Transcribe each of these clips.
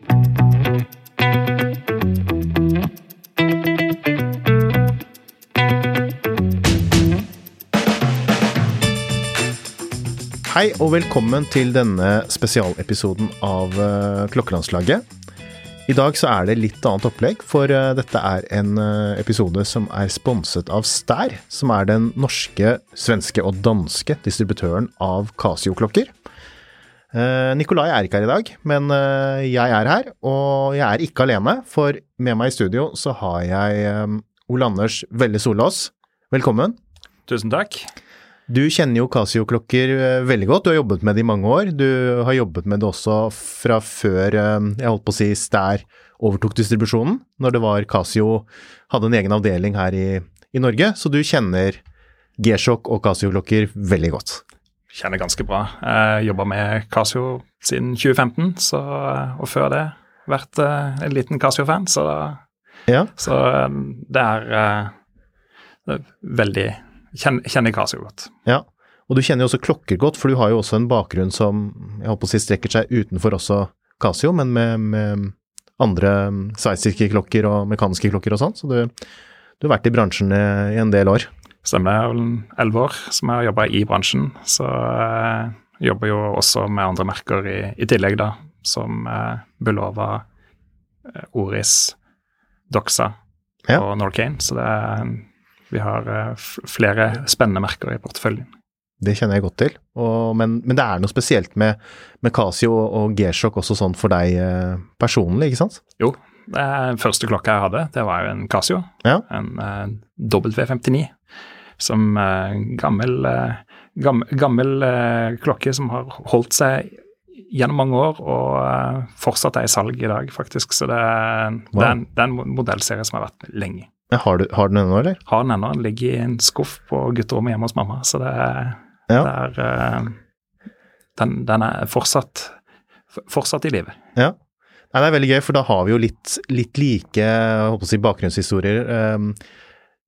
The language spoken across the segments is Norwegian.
Hei og velkommen til denne spesialepisoden av eh, Klokkelandslaget. I dag så er det litt annet opplegg, for eh, dette er en eh, episode som er sponset av Stær, som er den norske, svenske og danske distributøren av Casio-klokker. Eh, Nikolai er ikke her i dag, men eh, jeg er her, og jeg er ikke alene, for med meg i studio så har jeg eh, Ole Anders Velle Solås. Velkommen. Tusen takk. Du kjenner jo Casio-klokker veldig godt, du har jobbet med det i mange år. Du har jobbet med det også fra før jeg holdt på å si Stær overtok distribusjonen, når det var Casio hadde en egen avdeling her i, i Norge, så du kjenner G-Shock og Casio-klokker veldig godt. Kjenner ganske bra. Jeg jobba med Casio siden 2015, så, og før det vært eh, en liten Casio-fan, så, Ja, så eh, det er eh, det er veldig Kjenner, kjenner Casio godt. ja. Og du kjenner jo også klokker godt, for du har jo også en bakgrunn som jeg håper å si strekker seg utenfor også Casio, men med, med andre sveitsiske klokker og mekaniske klokker og sånn, så du, du har vært i bransjen i en del år. Stemmer. Det er vel elleve år som jeg har jobba i bransjen. Så jeg jobber jo også med andre merker i, i tillegg, da. Som eh, Bulova, eh, Oris, Doxa Ja. og Norcane. Så det er, vi har eh, flere spennende merker i porteføljen. Det kjenner jeg godt til, og, men, men det er noe spesielt med, med Casio og, og G-Shock også sånn for deg eh, personlig, ikke sant? Jo, er- første klokka jeg hadde, det var jo en Casio. Ja. En eh, W59. Som eh, gammel, eh, gammel eh, klokke som har holdt seg gjennom mange år, og fortsatt er i salg i dag, faktisk. Så det, er- det, er, en, det er en modellserie som har vært lenge. Har, du, har den ennå, eller? Har den ennå, den ligger i en skuff på gutterommet hjemme hos mamma, så det, Ja. det er den, den er fortsatt, fortsatt i live. Ja. Nei, det er veldig gøy, for da har vi jo litt, litt like si, bakgrunnshistorier. Um,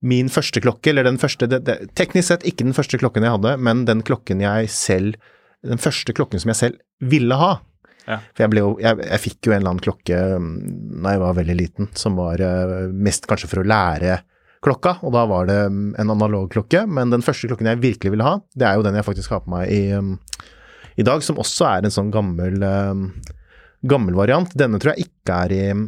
min første klokke, eller den første det, det, Teknisk sett ikke den første klokken jeg hadde, men den klokken jeg selv Den første klokken som jeg selv ville ha. Ja. For jeg, jo, jeg, jeg fikk jo en eller annen klokke um, da jeg var veldig liten, som var uh, mest kanskje for å lære klokka, og da var det um, en analog klokke. Men den første klokken jeg virkelig ville ha, det er jo den jeg faktisk har på meg i, um, i dag, som også er en sånn gammel um, gammel variant. Denne tror jeg ikke er i mm,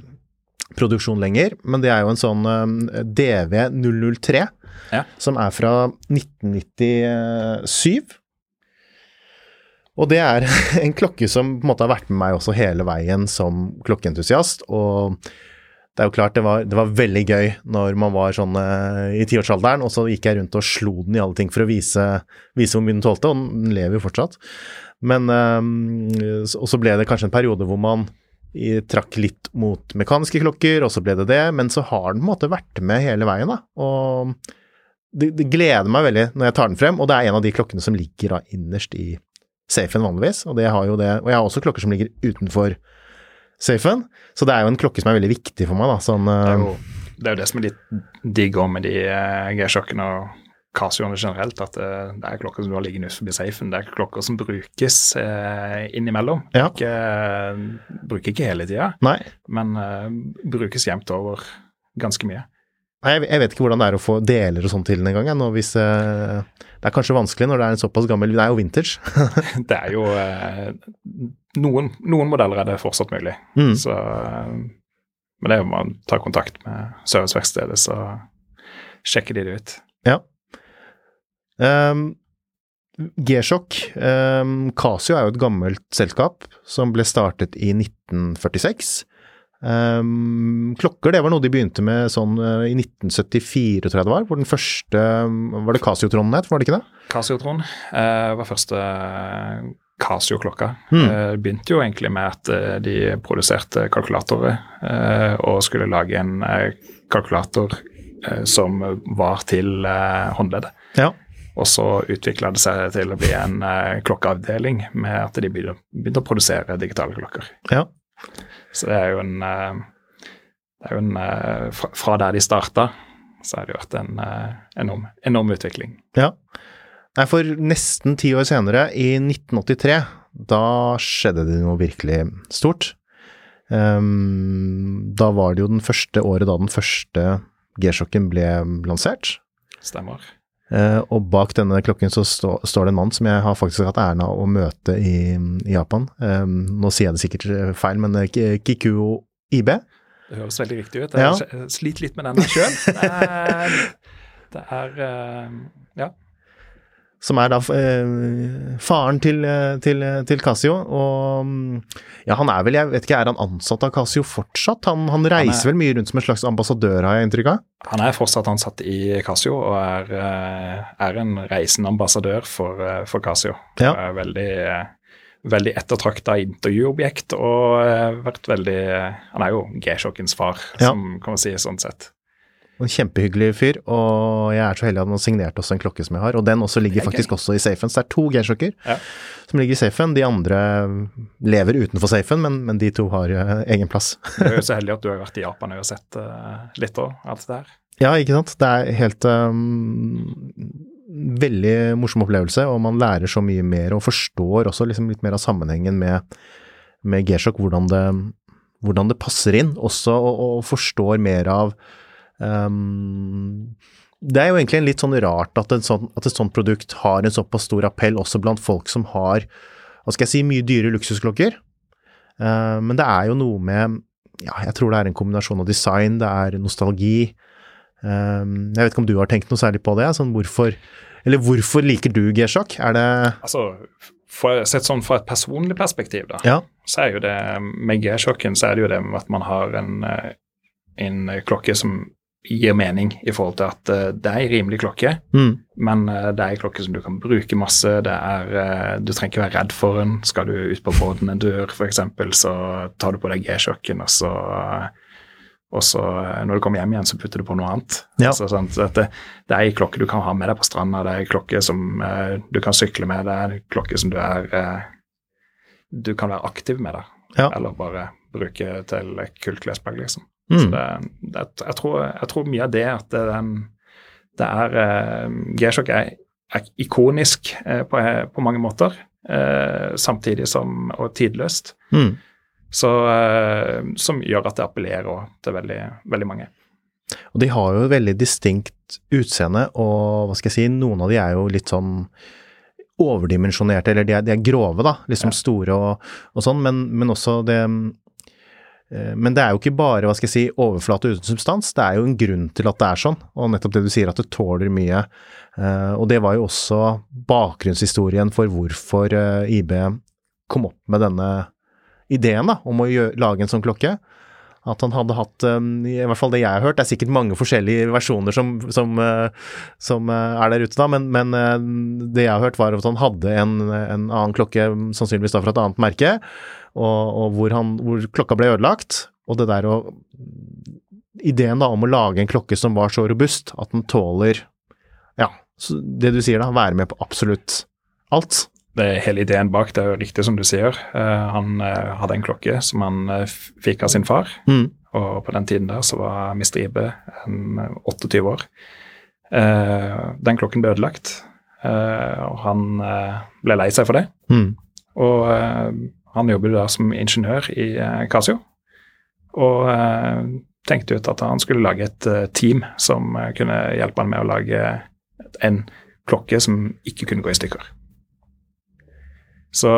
produksjon lenger, men det er jo en sånn um, DV003 Ja. som er fra 1997. Og det er en klokke som på en måte har vært med meg også hele veien som klokkeentusiast. Og det er jo klart det var, det var veldig gøy når man var sånn eh, i tiårsalderen, og så gikk jeg rundt og slo den i alle ting for å vise, vise hvor mye den tålte, og den lever jo fortsatt. Men eh, Og så ble det kanskje en periode hvor man i, trakk litt mot mekaniske klokker, og så ble det det, men så har den på en måte vært med hele veien, da. Og det, det gleder meg veldig når jeg tar den frem, og det er en av de klokkene som ligger da innerst i safen vanligvis, og det har jo det, og jeg har også klokker som ligger utenfor safen, så det er jo en klokke som er veldig viktig for meg, da, sånn Det er eh, jo det, er jo det som er litt digg òg med de uh, G-sjokkene og Casioene generelt, at eh, det er klokker som du har liggende ut forbi safen. Det er klokker som brukes eh, innimellom. Ja. Ikke, eh, bruker ikke hele tida, men eh, brukes jevnt over ganske mye. Nei, jeg, vet ikke hvordan det er å få deler og sånn til den en gang. hvis, eh, det er kanskje vanskelig når det er en såpass gammel Det er jo vintage. Det er jo eh, noen, noen modeller er det fortsatt mulig. Mm. Så, eh, men det er jo man tar ta kontakt med serviceverkstedet, så sjekker de det ut. Um, G-sjokk um, Casio er jo et gammelt selskap som ble startet i 1946. Um, klokker det var noe de begynte med sånn uh, i 1974, tror jeg det var. Hvor den første Var det Casio-tronen het, var det ikke det? Casio-tron uh, var første eh, Casio-klokka. Mm. Uh, begynte jo egentlig med at eh, de produserte kalkulatorer eh, og skulle lage en eh, kalkulator eh, som var til eh, håndleddet. Ja. Og så utvikla det seg til å bli en uh, klokkeavdeling med at de begynte, begynte å produsere digitale klokker. Ja. Så det er jo en, uh, det er jo en uh, fra, fra der de starta, så har det vært en enorm, enorm utvikling. ja. Nei, for nesten ti år senere, i 1983, da skjedde det noe virkelig stort. Um, da var det jo den første året da den første G-sjokken ble lansert. Stemmer. Eh, og bak denne klokken så stå, står det en mann som jeg har faktisk hatt æren av å møte i, i Japan. Um, nå sier jeg det sikkert eh, feil, men Ki- Kikuo IB. Det høres veldig riktig ut. Ja. Sliter litt med den sjøl. Det er eh, Ja. Som er da eh, faren til, eh, til, til Casio. Og mm, ja, han er vel, jeg vet ikke, er han ansatt av Casio fortsatt? Han, han reiser vel mye rundt som en slags ambassadør, har jeg inntrykk av? Han er fortsatt ansatt i Casio og er, eh, er en reisende ambassadør for, eh, for Casio. Ja. Er veldig, veldig ettertrakta intervjuobjekt og vært veldig Han er jo G-sjokkens far, Ja. som kan man si sånn sett. En kjempehyggelig fyr, og jeg er så heldig at han har signert også en klokke som jeg har. Og den også ligger er faktisk gøy. også i safen. Så det er to G-sjokker Ja. som ligger i safen. De andre lever utenfor safen, men, men de to har eh, egen plass. Du er jo så heldig at du har vært i Japan og sett uh, litt av alt det der. Ja, ikke sant. Det er helt um, Veldig morsom opplevelse, og man lærer så mye mer og forstår også liksom litt mer av sammenhengen med, med G-sjokk, hvordan, det- hvordan det passer inn, også, og, og forstår mer av um, Det er jo egentlig litt sånn rart at, sånn, at et sånt produkt har en såpass stor appell også blant folk som har hva skal jeg si, mye dyre luksusklokker. Uh, men det er jo noe med ja, jeg tror det er en kombinasjon av design, det er nostalgi. Um, jeg vet ikke om du har tenkt noe særlig på det? Sånn hvorfor, eller hvorfor liker du G-sjokk? Er det Altså, for, Sett sånn fra et personlig perspektiv, da, Ja. så er jo det med G-sjokken så er det jo det med at man har en, eh, en klokke som gir mening i forhold til at eh, det er en rimelig klokke, mm, men eh, det er en klokke som du kan bruke masse. det er, eh, Du trenger ikke være redd for den. Skal du ut på båten en dør, f.eks., så tar du på deg G-sjokken, og så og så når du kommer hjem igjen, så putter du på noe annet. Ja. Altså, det, det er en klokke du kan ha med deg på stranda, det er en klokke som eh, du kan sykle med, det er en klokke som du er eh, Du kan være aktiv med, da. Ja. Eller bare bruke til kult klesplagg, liksom. Mm, det, det, jeg, tror, jeg tror mye av det at det, det er eh, G-sjokk er, er ikonisk eh, på, på mange måter, eh, samtidig som og tidløst. mm. Så, eh, som gjør at det appellerer til veldig, veldig mange. Og de har jo et veldig distinkt utseende, og hva skal jeg si, noen av de er jo litt sånn overdimensjonerte, eller de er, de er grove, da, liksom Ja. store og, og sånn, men, men også det men det er jo ikke bare hva skal jeg si, overflate uten substans, det er jo en grunn til at det er sånn, og nettopp det du sier at det tåler mye. Eh, og det var jo også bakgrunnshistorien for hvorfor eh, IB kom opp med denne ideen da, om å lage en sånn klokke. At han hadde hatt, i hvert fall det jeg har hørt, det er sikkert mange forskjellige versjoner som, som, som er der ute da, men, men det jeg har hørt var at han hadde en, en annen klokke, sannsynligvis da fra et annet merke, og, og hvor, han, hvor klokka ble ødelagt, og det der å Ideen da om å lage en klokke som var så robust at den tåler, ja, det du sier da, være med på absolutt alt. Det er hele ideen bak, det er jo riktig som du sier. Uh, han uh, hadde en klokke som han uh, fikk av sin far, Mm. og på den tiden der så var Mr. Ibe eh, 28 år. Den klokken ble ødelagt, og han ble lei seg for det. Mm. Og han jobber da som ingeniør i eh, Casio. Og eh, tenkte ut at han skulle lage et uh, team som kunne hjelpe han med å lage en klokke som ikke kunne gå i stykker. Så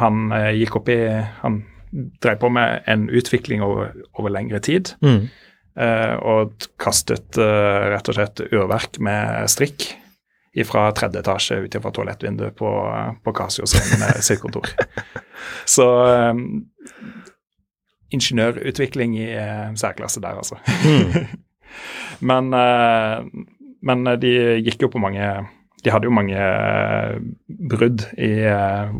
han gikk opp i Han drev på med en utvikling over, over lengre tid. Mm. og kastet rett og slett urverk med strikk fra tredje etasje ut fra toalettvinduet på, på Casio sitt kontor. Så um, ingeniørutvikling i uh, særklasse der, altså. Mm. men, uh, men, de gikk jo på mange De hadde jo mange uh, brudd i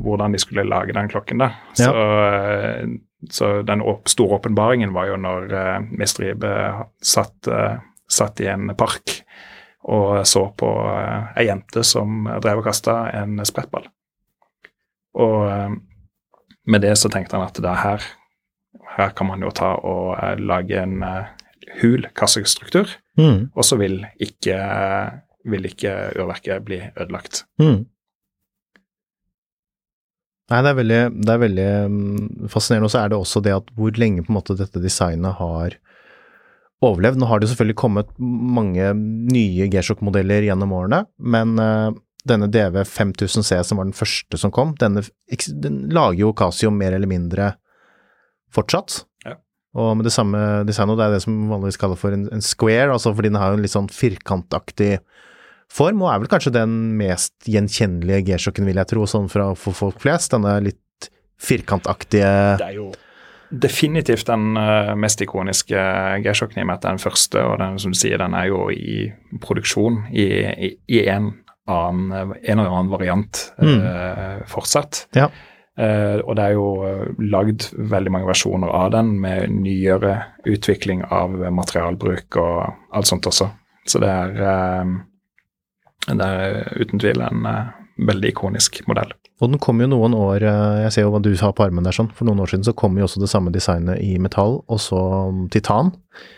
hvordan de skulle lage den klokken, da. Så, ja. så den store åpenbaringen var jo når uh, Mistribe satt, satt, i en park og så på ei jente som drev og kasta en sprettball. Og med det så tenkte han at det her her kan man jo ta og uh, lage en uh, hul kassestruktur, mm. og så vil ikke, vil ikke urverket bli ødelagt. Mm. Nei, det er veldig, det er veldig um, fascinerende. Og så er det også det at hvor lenge på en måte dette designet har overlevd. Nå har det selvfølgelig kommet mange nye G-sjokk-modeller gjennom årene, men uh, denne DV 5000C som var den første som kom, denne, den lager jo Casio mer eller mindre fortsatt. Ja. Og med det samme designet, det er det som vanligvis kalles for en, en square, altså fordi den har jo en litt sånn firkantaktig form, og er vel kanskje den mest gjenkjennelige G-sjokken, vil jeg tro, sånn fra, for folk flest. Denne litt firkantaktige Det er jo definitivt den uh, mest ikoniske med at den første, og den som du sier, den er jo i produksjon i, i, i en, annen, en eller annen variant mm. uh, fortsatt. Ja. Uh, og det er jo lagd veldig mange versjoner av den med nyere utvikling av materialbruk og alt sånt også. Så det er, uh, det er uten tvil en veldig ikonisk modell. Og den kom jo noen år Jeg ser jo hva du har på armen der sånn. For noen år siden så kom jo også det samme designet i metall, og så titan.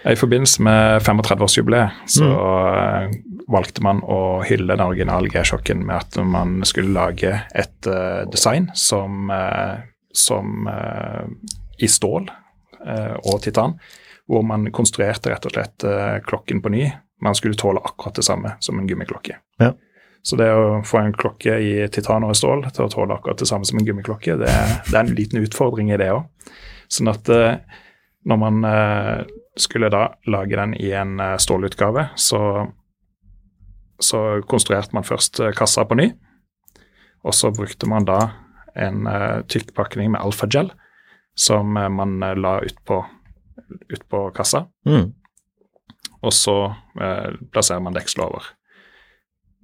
I forbindelse med 35-årsjubileet så mm. valgte man å hylle den originale G-sjokken med at man skulle lage et uh, design som, uh, som uh, i stål og titan, hvor man konstruerte rett og slett klokken på ny. Man skulle tåle akkurat det samme som en gummiklokke. Ja. Så det å få en klokke i titan og stål til å tåle akkurat det samme som en gummiklokke, det, det er en liten utfordring i det òg. Sånn at eh, når man eh, skulle da lage den i en eh, stålutgave, så, så konstruerte man først kassa på ny. Og så brukte man da en tykk pakning med alfagel som man la utpå ut på kassa. Mm. Og så eh, plasserer man dekselet over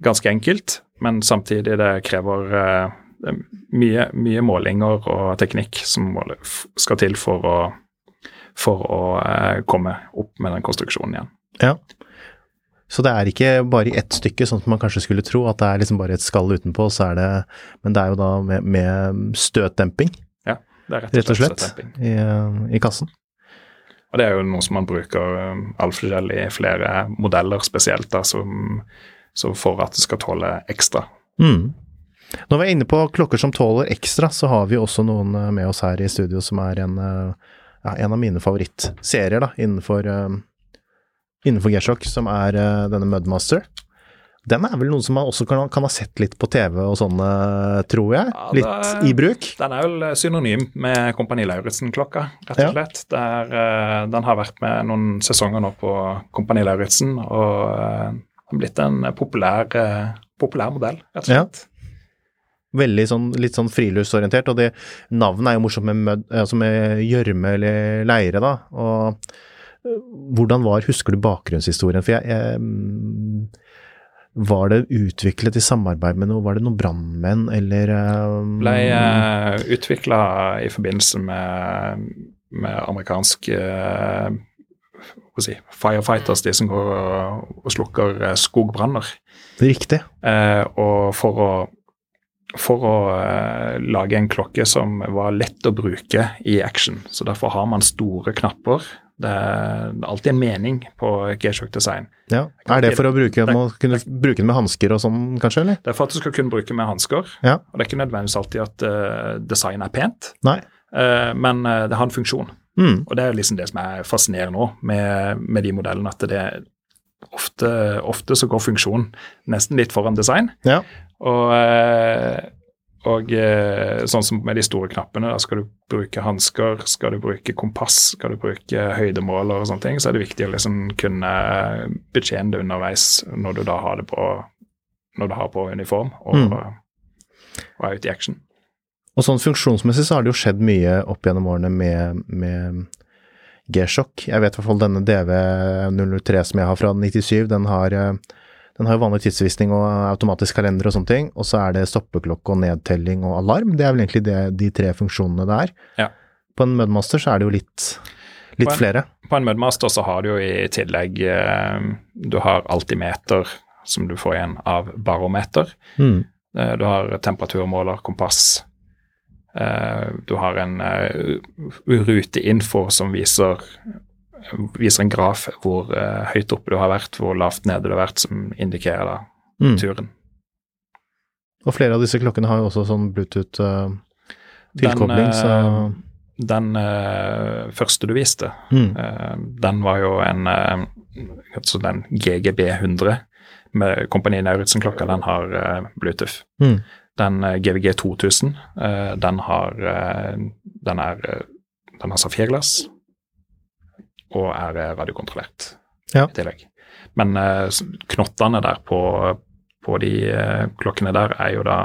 ganske enkelt, men samtidig det krever uh, mye, mye, målinger og teknikk som skal til for å, for å uh, komme opp med den konstruksjonen igjen. Ja. Så det er ikke bare i ett stykke, sånn som man kanskje skulle tro, at det er liksom bare et skall utenpå, så er det Men det er jo da med, med støtdemping, ja, det er rett og rett og slett i, i, kassen. Og det er jo noe som man bruker um, forskjellig i flere modeller spesielt, da, som så for at det skal tåle ekstra. Mm. Når vi er inne på klokker som tåler ekstra, så har vi også noen eh, med oss her i studio som er en, eh, ja, en av mine favorittserier da, innenfor, uh, innenfor G-sjokk, som er uh, denne Mudmaster. Den er vel noen som man også kan, kan, ha sett litt på TV og sånn, tror jeg? Ja, litt i bruk? Den er vel synonym med Kompani Lauritzen-klokka, rett og slett. Ja. Der, uh, den har vært med noen sesonger nå på Kompani Lauritzen, og blitt en populær, eh, populær modell, rett og slett. Ja. Veldig sånn, litt sånn friluftsorientert, og det navnet er jo morsomt med mød, altså med gjørme eller leire, da. Og eh, hvordan var, husker du bakgrunnshistorien? For jeg, jeg mm, var det utviklet i samarbeid med noe, var det noen brannmenn, eller um... Ble uh, utvikla i forbindelse med, med amerikansk uh, si, firefighters, de som går og slukker eh, skogbranner. Riktig. Eh, og for å, for å eh, lage en klokke som var lett å bruke i action. Så derfor har man store knapper. Det er alltid en mening på G-Shock design. Ja, Er det for å bruke, det, kunne bruke den med hansker og sånn, kanskje? eller? Det er for at du skal kunne bruke med hansker. Ja. Og det er ikke nødvendigvis alltid at uh, design er pent, Nei. Uh, men uh, det har en funksjon. Mm. Og det er liksom det som er fascinerende nå med, med de modellene, at det ofte, ofte så går funksjon nesten litt foran design. Ja. Og, eh, og eh, sånn som med de store knappene, da skal du bruke hansker, skal du bruke kompass, skal du bruke høydemåler og sånne ting, så er det viktig å liksom kunne betjene det underveis når du da har det på, når du har på uniform og, Mm. og er ute i action. Og sånn funksjonsmessig så har det jo skjedd mye opp gjennom årene med, med G-sjokk. Jeg vet i hvert fall denne DV003 som jeg har fra 97, den har, eh, den har jo vanlig tidsvisning og automatisk kalender og sånne ting. Og så er det stoppeklokke og nedtelling og alarm. Det er vel egentlig det, de tre funksjonene det er. Ja. På en Mudmaster så er det jo litt, litt På en- flere. På en Mudmaster så har du jo i tillegg eh, Du har altimeter som du får igjen av barometer. Mm. Eh, Du har temperaturmåler, kompass. Eh, Du har en eh, ruteinfo som viser, viser en graf hvor eh, høyt oppe du har vært, hvor lavt nede du har vært, som indikerer da Mm. turen. Og flere av disse klokkene har jo også sånn Bluetooth-tilkobling, så Den uh, første du viste, mm. uh, den var jo en uh, altså den GGB 100 med Kompani Lauritzen-klokka, den har Bluetooth. Mm. Den eh, GVG 2000, eh, den har eh, den er eh, den har safirglass og er eh, radiokontrollert Ja. i tillegg. Men eh, knottene der på, på de eh, klokkene der er jo da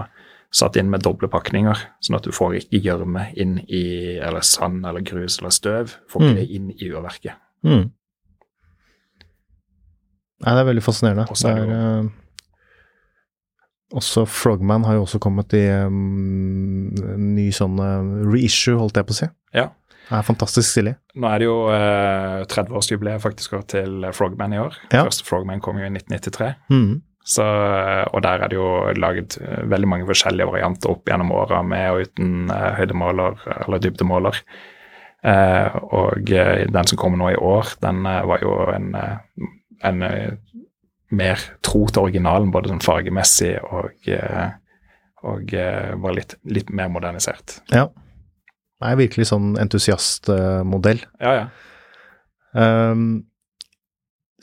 satt inn med doble pakninger, sånn at du får ikke gjørme inn i eller sand eller grus eller støv. Får ikke Mm. det inn i urverket. Mm. Nei, det er veldig fascinerende. Er det det er, eh, også Frogman har jo også kommet i um, en ny sånn eh, reissue, holdt jeg på å si. Ja. Det er fantastisk stilig. Nå er det jo eh, 30-årsjubileet faktisk til Frogman i år. Ja. Første Frogman kom jo i 1993. Mm. Så, og der er det jo laget eh, veldig mange forskjellige varianter opp gjennom åra, med og uten eh, høydemåler eller dybdemåler. Eh, og eh, den som kommer nå i år, den eh, var jo en, en mer tro til originalen, både sånn fargemessig og, eh, og eh, var litt, litt mer modernisert. Ja. Det er virkelig sånn entusiastmodell. Ja, ja. Um,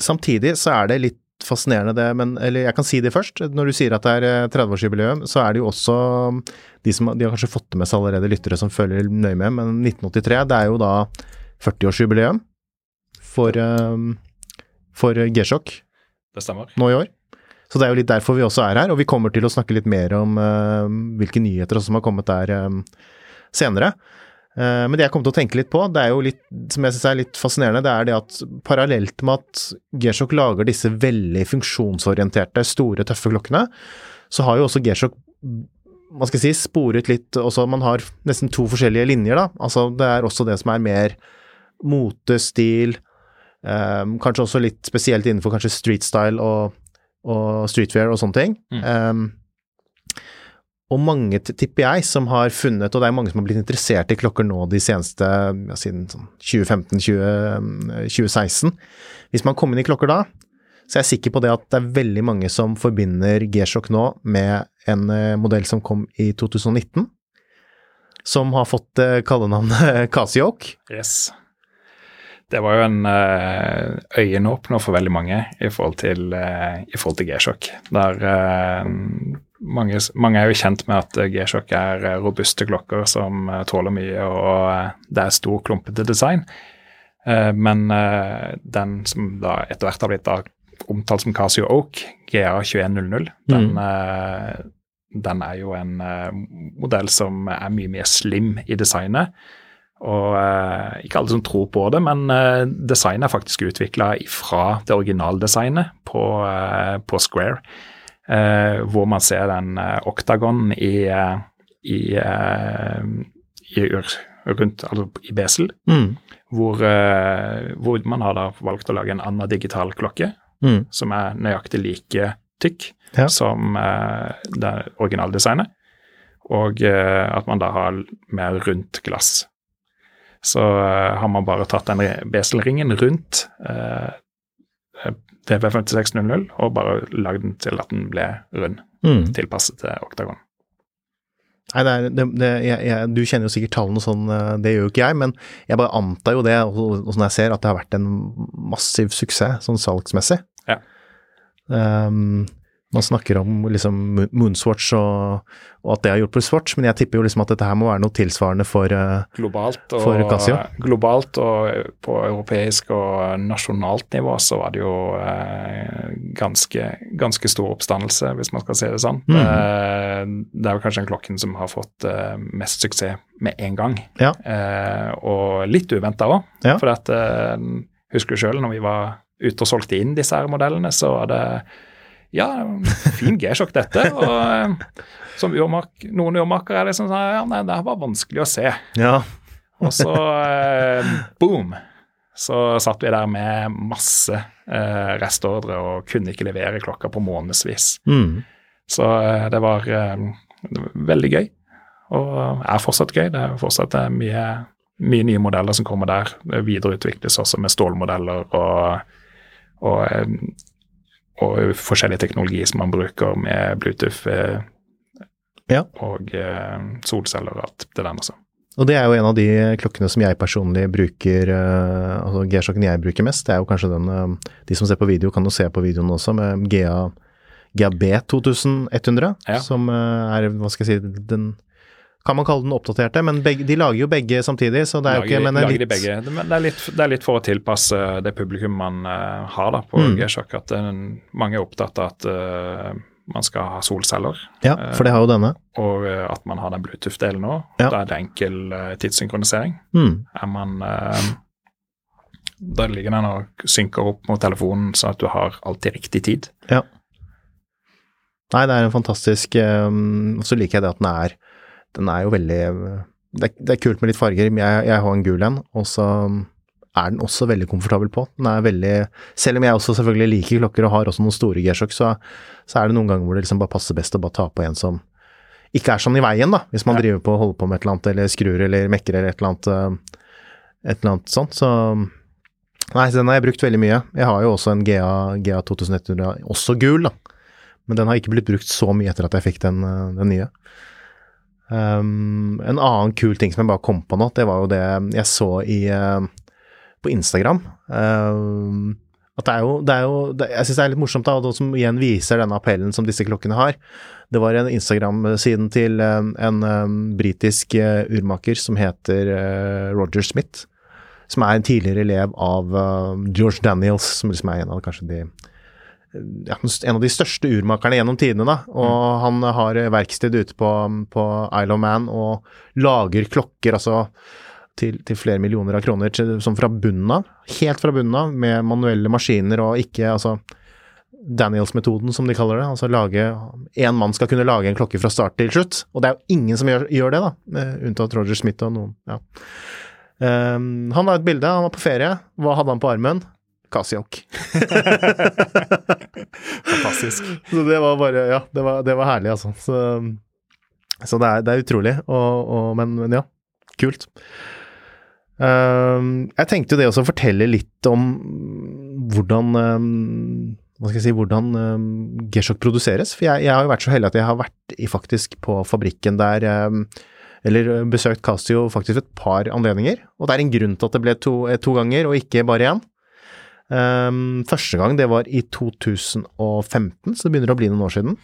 samtidig så er det litt fascinerende det, men Eller jeg kan si det først. Når du sier at det er eh, 30-årsjubileum, så er det jo også de som De har kanskje fått det med seg allerede, lyttere som følger nøye med, men 1983, det er jo da 40-årsjubileum for, um, for G-sjokk Det stemmer. nå i år. Så det er jo litt derfor vi også er her, og vi kommer til å snakke litt mer om uh, hvilke nyheter som har kommet der um, senere. Eh, men det jeg kom til å tenke litt på, det er jo litt, som jeg synes er litt fascinerende, det er det at parallelt med at G-Shock lager disse veldig funksjonsorienterte, store, tøffe klokkene, så har jo også G-Shock hva skal si, sporet litt også, Man har nesten to forskjellige linjer, da. Altså det er også det som er mer mote, stil, eh, kanskje også litt spesielt innenfor kanskje street style og, og streetwear og sånne ting. Eh, og mange, tipper jeg, som har funnet, og det er mange som har blitt interessert i klokker nå de seneste, ja, siden sånn 2015-2016. Hvis man kommer inn i klokker da, så er jeg sikker på det at det er veldig mange som forbinder G-Shock nå med en eh, modell som kom i 2019, som har fått eh, kallenavnet Casio-Oak. Yes. Det var jo en uh, øyenåpner for veldig mange i forhold til, eh, i forhold til G-sjokk. Der eh, mange, mange er jo kjent med at G-sjokk er robuste klokker som tåler mye, og det er stor, klumpete design. Men den som da etter hvert har blitt da omtalt som Casio Oak, GA2100, den, eh, den er jo en modell som er mye mer slim i designet. Og eh, ikke alle som tror på det, men eh, designet er faktisk utvikla fra det originaldesignet på, eh, på Square. Eh, hvor man ser den eh, oktagonen i, eh, i, i rundt, altså i besel, Mm. hvor, hvor man har da valgt å lage en annen digital klokke Mm. som er nøyaktig like tykk Ja. som det originaldesignet. Og at man da har mer rundt glass. Så eh, har man bare tatt den beselringen rundt eh, DV5600 og bare lagd den til at den ble rund, Mm. tilpasset til oktagon. Nei, det er, det, det, jeg, jeg, Du kjenner jo sikkert tallene sånn, eh, det gjør jo ikke jeg, men jeg bare antar jo det, og sånn jeg ser, at det har vært en massiv suksess sånn salgsmessig. Ja. Um, man snakker om liksom Moonswatch og, og, at det har hjulpet Swatch, men jeg tipper jo liksom at dette her må være noe tilsvarende for, uh, globalt og, for Casio. Globalt og på europeisk og nasjonalt nivå så var det jo eh, ganske, ganske, stor oppstandelse, hvis man skal si det sånn. Mm. Eh, det er jo kanskje den klokken som har fått mest suksess med en gang. Ja. og litt uventa òg, ja. for at, husker du sjøl når vi var ute og solgte inn disse her modellene, så var det ja, fin G-sjokk dette. Og eh, som urmak, noen urmakere er liksom sånn Ja, nei, det var vanskelig å se. Ja. og så eh, boom! Så satt vi der med masse eh, restordre og kunne ikke levere klokka på månedsvis. Mm. Så eh, det var, det, var, veldig gøy. Og er fortsatt gøy. Det er fortsatt mye, mye nye modeller som kommer der. Det videreutvikles også med stålmodeller og, og og forskjellig teknologi som man bruker med Bluetooth eh, ja. og eh, solceller og alt det der også. Og det er jo en av de klokkene som jeg personlig bruker, uh, altså G-sjokken jeg bruker mest. Det er jo kanskje den De som ser på video, kan jo se på videoen også, med GA, GAB 2100, ja. som er, hva skal jeg si, den kan man kalle den oppdaterte, men begge, de lager jo begge samtidig, så det er jo ikke men lager litt... de begge. Det er, litt, det er, litt, for å tilpasse det publikum man uh, har da på mm. G-sjokk, at uh, mange er opptatt av at uh, man skal ha solceller. Ja, for det har jo denne. Og at man har den Bluetooth-delen òg. Ja. Da er det enkel tidssynkronisering. Mm. Er man Da ligger den og synker opp mot telefonen, sånn at du har alltid riktig tid. Ja. Nei, det er en fantastisk Og så liker jeg det at den er den er jo veldig det er, det er, kult med litt farger. Jeg, jeg har en gul en, og så er den også veldig komfortabel på. Den er veldig Selv om jeg også selvfølgelig liker klokker og har også noen store G-sjokk, så, så, er det noen ganger hvor det liksom bare passer best å bare ta på en som ikke er sånn i veien, da. Hvis man ja. driver på og holder på med et eller annet, eller skrur eller mekker eller et eller annet, eh, et eller annet sånt. Så Nei, den har jeg brukt veldig mye. Jeg har jo også en GA, GA 2100, også gul, da. Men den har ikke blitt brukt så mye etter at jeg fikk den, eh, den nye. Um, en annen kul ting som jeg bare kom på nå, det var jo det jeg så i, uh, på Instagram. Uh, at det er jo, det er jo det, Jeg syns det er litt morsomt, da, og som igjen viser denne appellen som disse klokkene har. Det var en Instagram-siden til uh, en um, britisk uh, urmaker som heter Roger Smith. Som er en tidligere elev av George Daniels, som liksom er en av kanskje de ja, en av de største urmakerne gjennom tidene. da, og mm. Han har verksted ute på, på Isle of Man og lager klokker altså til, til flere millioner av kroner, til, som fra bunnen av. Helt fra bunnen av, med manuelle maskiner og ikke altså Daniels-metoden, som de kaller det. altså lage, Én mann skal kunne lage en klokke fra start til slutt. Og det er jo ingen som gjør, gjør det, da, unntatt Roger Smith og noen. ja. Um, han har et bilde, han var på ferie. Hva hadde han på armen? Kasiok. Fantastisk. Så det var bare Ja, det var, det var herlig, altså. Så, så det, er, det, er, utrolig. Og, og, men, men, ja, kult. Um, jeg tenkte jo det også å fortelle litt om hvordan um, hva skal jeg si, hvordan um, G-sjokk produseres. For jeg, jeg, har jo vært så heldig at jeg har vært i, faktisk på fabrikken der um, eller besøkt Casio faktisk et par anledninger. Og det er en grunn til at det ble to, to ganger, og ikke bare én. Um, første gang det var i 2015, så det begynner å bli noen år siden.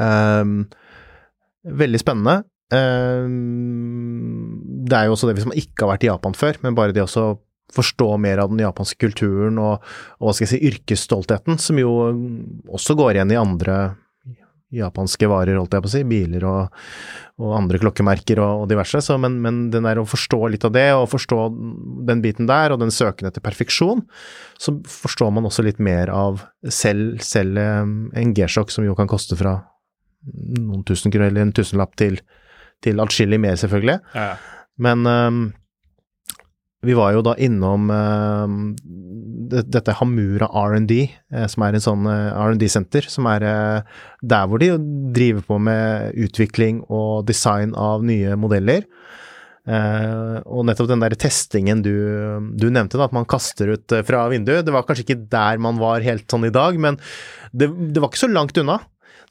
Um, veldig spennende. Um, det er jo også det hvis man ikke har vært i Japan før, men bare det å forstå mer av den japanske kulturen og, og hva skal jeg si, yrkesstoltheten, som jo også går igjen i andre japanske varer, holdt jeg på å si, biler og, og andre klokkemerker og, og diverse. Så, men, men, den der å forstå litt av det, og forstå den biten der, og den søken etter perfeksjon, så forstår man også litt mer av selv, selv eh, en G-sjokk som jo kan koste fra noen tusen kroner, eller en tusenlapp til, til atskillig mer, selvfølgelig. Ja. Men um, vi var jo da innom uh, dette Hamura R&D, uh, som er en sånn uh, R&D-senter, som er der hvor de driver på med utvikling og design av nye modeller. og nettopp den der testingen du, du, nevnte, da, at man kaster ut fra vinduet, det var kanskje ikke der man var helt sånn i dag, men det, det var ikke så langt unna.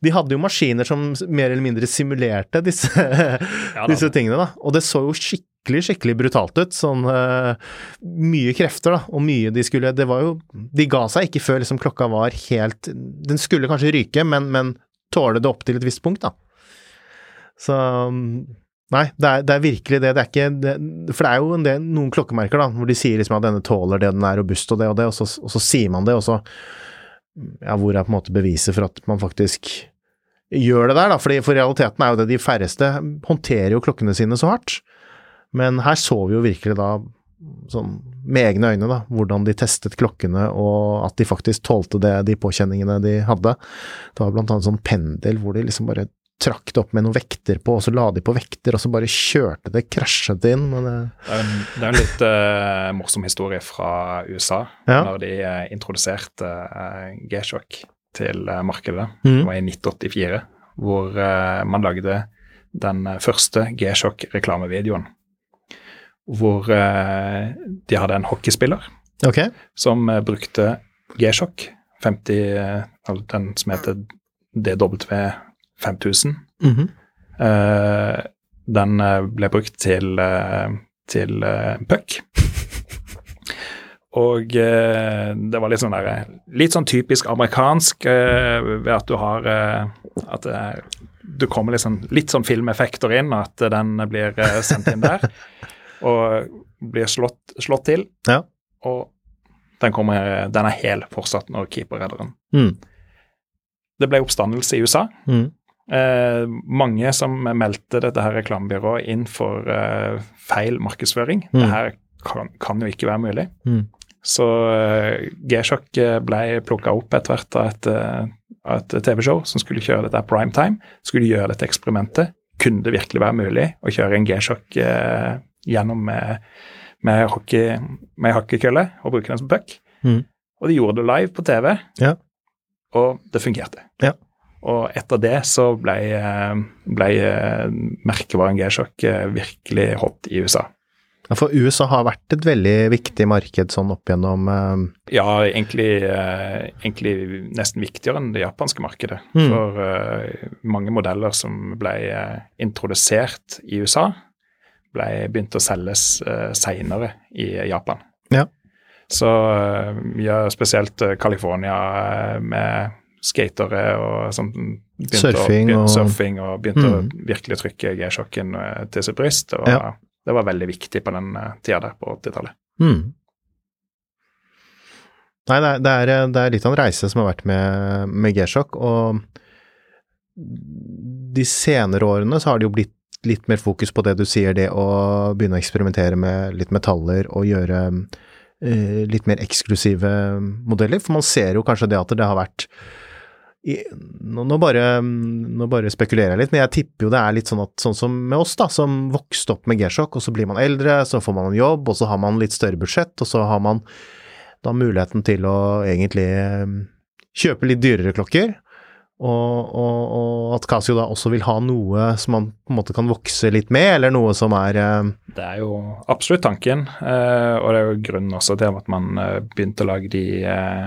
de hadde jo maskiner som mer eller mindre simulerte disse, ja, disse tingene, da. Og det så jo skikkelig, skikkelig brutalt ut. Sånn uh, mye krefter, da, og mye de skulle Det var jo De ga seg ikke før liksom klokka var helt Den skulle kanskje ryke, men, men tåle det opp til et visst punkt, da. Så Nei, det er, det er, virkelig det. Det er ikke det, For det er jo del, noen klokkemerker da, hvor de sier liksom at denne tåler det, den er robust og det og det, og så, og så sier man det, og så Ja, hvor er på en måte beviset for at man faktisk gjør det der, da? Fordi, for realiteten er jo det de færreste håndterer jo klokkene sine så hardt. Men her så vi jo virkelig da sånn med egne øyne, da, hvordan de testet klokkene, og at de faktisk tålte det, de påkjenningene de hadde. Det var blant annet sånn pendel hvor de liksom bare trakk det opp med noen vekter på, og så la de på vekter, og så bare kjørte det, krasjet inn. Det... det, er en, det er en litt uh, morsom historie fra USA, ja. når de uh, introduserte uh, G-sjokk til markedet. Mm. Det var i 1984, hvor man lagde den første G-sjokk-reklamevideoen. Hvor de hadde en hockeyspiller okay. som brukte G-sjokk, 50, den som heter DW 5000. Mm -hmm. uh, den eh, ble brukt til, til uh, puck. Og det var litt sånn der, litt sånn typisk amerikansk ved at du har At du kommer liksom, litt sånn filmeffekter inn, at den blir sendt inn der. og blir slått, slått til. Ja. Og den, kommer, den er hel fortsatt når keeper redder den. Mm. Det ble oppstandelse i USA. Mm. Eh, mange som meldte dette her reklamebyrået inn for eh, feil markedsføring. Mm. Det her kan, kan, jo ikke være mulig. Mm. Så eh, G-sjokk eh, ble plukka opp etter hvert av et, eh, et TV-show som skulle kjøre dette primetime. Skulle gjøre dette eksperimentet. Kunne det virkelig være mulig å kjøre en G-sjokk eh, gjennom med, med, hockey, med hockeykølle og bruke den som puck? Mm. Og de gjorde det live på TV, ja. og det fungerte. Ja. Og etter det så ble, ble merkevaren G-sjokk virkelig hot i USA. Ja, For USA har vært et veldig viktig marked sånn opp gjennom uh... Ja, egentlig, uh, egentlig, nesten viktigere enn det japanske markedet. Mm. For uh, mange modeller som ble introdusert i USA, ble begynte å selges uh, seinere i Japan. Ja. Så ja, spesielt California med skatere og sånn surfing, å, og... surfing og begynte mm. å virkelig trykke G-sjokken eh, til sitt bryst. Og ja. Det var veldig viktig på den tida der på 80-tallet. Mm. Nei, det er, det, er, eh, det er, litt av en reise som har vært med, med G-sjokk, og de senere årene så har det jo blitt litt mer fokus på det du sier, det å begynne å eksperimentere med litt metaller og gjøre uh, litt mer eksklusive modeller, for man ser jo kanskje det at det har vært nå, nå, bare, nå, bare, spekulerer jeg litt, men jeg tipper jo det er litt sånn at sånn som med oss, da, som vokste opp med G-sjokk, og så blir man eldre, så får man en jobb, og så har man litt større budsjett, og så har man da muligheten til å egentlig eh, kjøpe litt dyrere klokker. Og, og, og, at Casio da også vil ha noe som man på en måte kan vokse litt med, eller noe som er eh... Det er jo absolutt tanken, eh, og det er jo grunnen også til at man eh, begynte å lage de eh,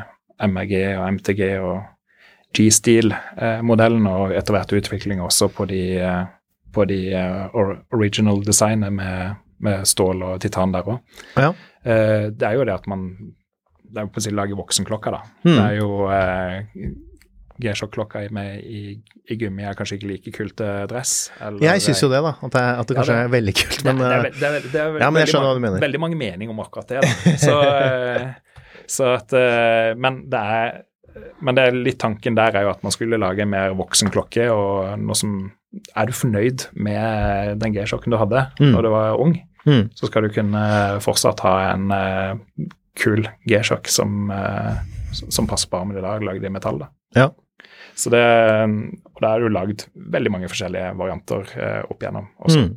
MRG og MTG og G-Steel-modellene, og etter hvert utvikling også på de, eh, på de eh, original designene med, med, stål og titan der òg. Ja. Eh, det er jo det at man Det er jo på å si lage voksenklokka, da. Mm. Det er jo G-sjokk-klokka i, i, gummi er kanskje ikke like kult dress. Eller, jeg syns jo det, da. At det, at det kanskje ja, det, er veldig kult. Men, det, det er, det er, ja, men jeg skjønner hva du mener. Veldig mange meninger om akkurat det. Da. Så, så at Men det er men det er litt tanken der er jo at man skulle lage en mer voksen klokke. og noe som, Er du fornøyd med den G-sjokken du hadde mm. da du var ung, mm. så skal du kunne fortsatt ha en kul G-sjokk som, som, passer på armen i dag, lagd i metall. da. Ja. Så det, og Da er jo lagd veldig mange forskjellige varianter uh, opp igjennom også. Mm.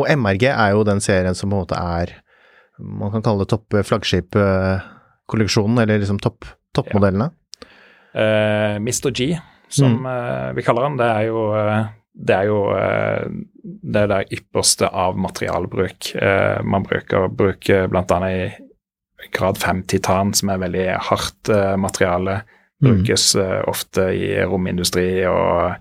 Og MRG er jo den serien som på en måte er Man kan kalle det topp flaggskipkolleksjonen, eller liksom topp toppmodellene? Ja. Uh, Mr. G, som mm. uh, vi kaller han, det er jo uh, det er jo det, er det ypperste av materialbruk. man bruker, bruker bl.a. i grad 5 titan, som er veldig hardt materiale, Brukes eh, ofte i romindustri, og,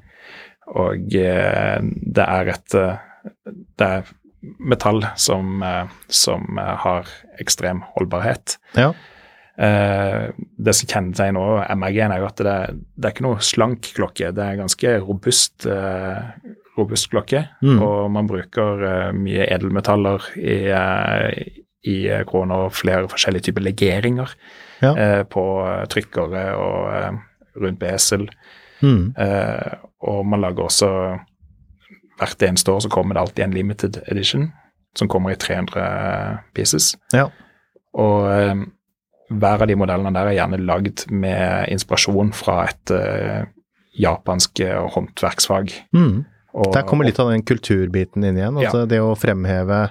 og eh, det er et eh, Det er metall som, som har ekstrem holdbarhet. Ja. Uh, det som kjennetegner MRG-en, er jo at det, det er ikke noe slank klokke. Det er ganske robust, uh, robust klokke. Mm. Og man bruker uh, mye edelmetaller i, i kroner og flere forskjellige typer legeringer Ja. eh, på trykkere og eh, rundt besel. Mm. Eh, og man lager også Hvert eneste år så kommer det alltid en limited edition som kommer i 300 pieces. Ja. Og eh, hver av de modellene der er gjerne lagd med inspirasjon fra et eh, japansk eh, håndverksfag. Mm. Og, Der kommer litt av den kulturbiten inn igjen. Altså Det å fremheve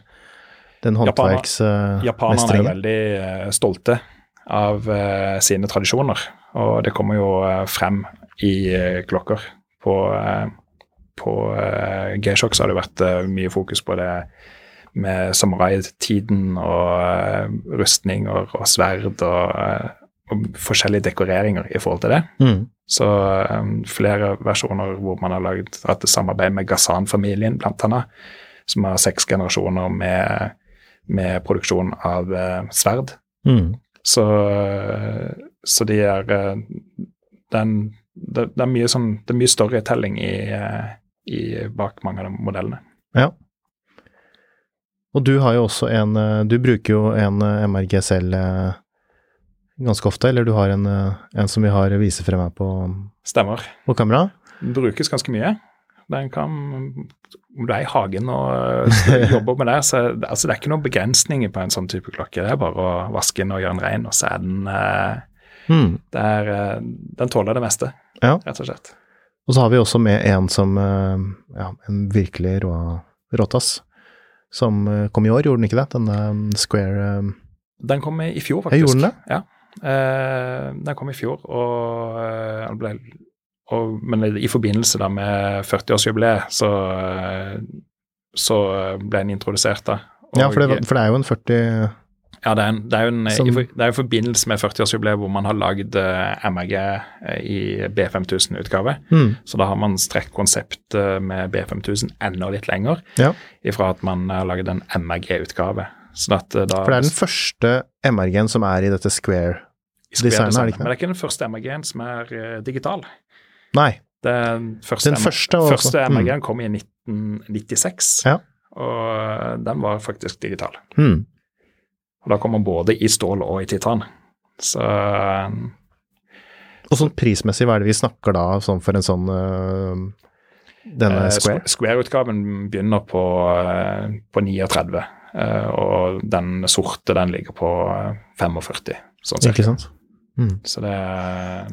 den håndverksmestringen Japanerne er veldig eh, stolte av eh, sine tradisjoner, og det kommer jo eh, frem i eh, klokker. På, uh, på G-sjokk så har det vært eh, mye fokus på det med samurai-tiden og eh, rustninger og sverd og, eh, og forskjellige dekoreringer i forhold til det. Mm. Så um, flere versjoner hvor man har laget, hatt samarbeid med Gazan-familien, blant annet, som har seks generasjoner med, med produksjon av uh, sverd. Mm. Så, eh, så de er eh, den, det, det, er mye sånn, det er mye storytelling i, eh, i, bak mange av de modellene. Ja. Og du har jo også en Du bruker jo en MRG selv eh, ganske ofte, eller du har en, en som vi har viser frem her på, Stemmer. på kamera? Den brukes ganske mye. Den kan, om du er i hagen og eh, jobber med det, så altså, det er ikke noen begrensninger på en sånn type klokke. Det er bare å vaske den og gjøre den ren, og så er den eh, Mm. det er, eh, Den tåler det meste, Ja. rett og slett. Og så har vi også med en som eh, Ja, en virkelig rå, råtass. Som kom i år, gjorde den ikke det? Um, Square Den kom i fjor, faktisk. Jeg gjorde den det? Ja. Eh, den kom i fjor, og, den ble, og Men i forbindelse da med 40-årsjubileet, så, eh, så ble den introdusert da. Ja, for det, for det er jo en 40 Ja, det er, en, det er jo en, Som- i, det er forbindelse med 40-årsjubileet hvor man har lagd uh, MRG eh, i B5000-utgave. mm. Så da har man strekt konseptet med B5000 enda litt lenger, Ja. ifra at man har laget en MRG-utgave. Sånn eh, da For det er den første MRG-en som er i dette square-designet, Square er det ikke det? Men det er ikke den første MRG-en som er uh, digital. Nei. Det den første, Den første første mm. MRG-en kom i 1996, Ja. og den var faktisk digital. Mm. Og da kom den både i stål og i titan. Så eh, Og sånn prismessig, hva er det vi snakker da sånn for en sånn uh, Denne Eh, Square? Square-utgaven begynner på, uh, på 39, uh, og den sorte den ligger på eh, 45, sånn Ikke cirka. sant? Mm. Så det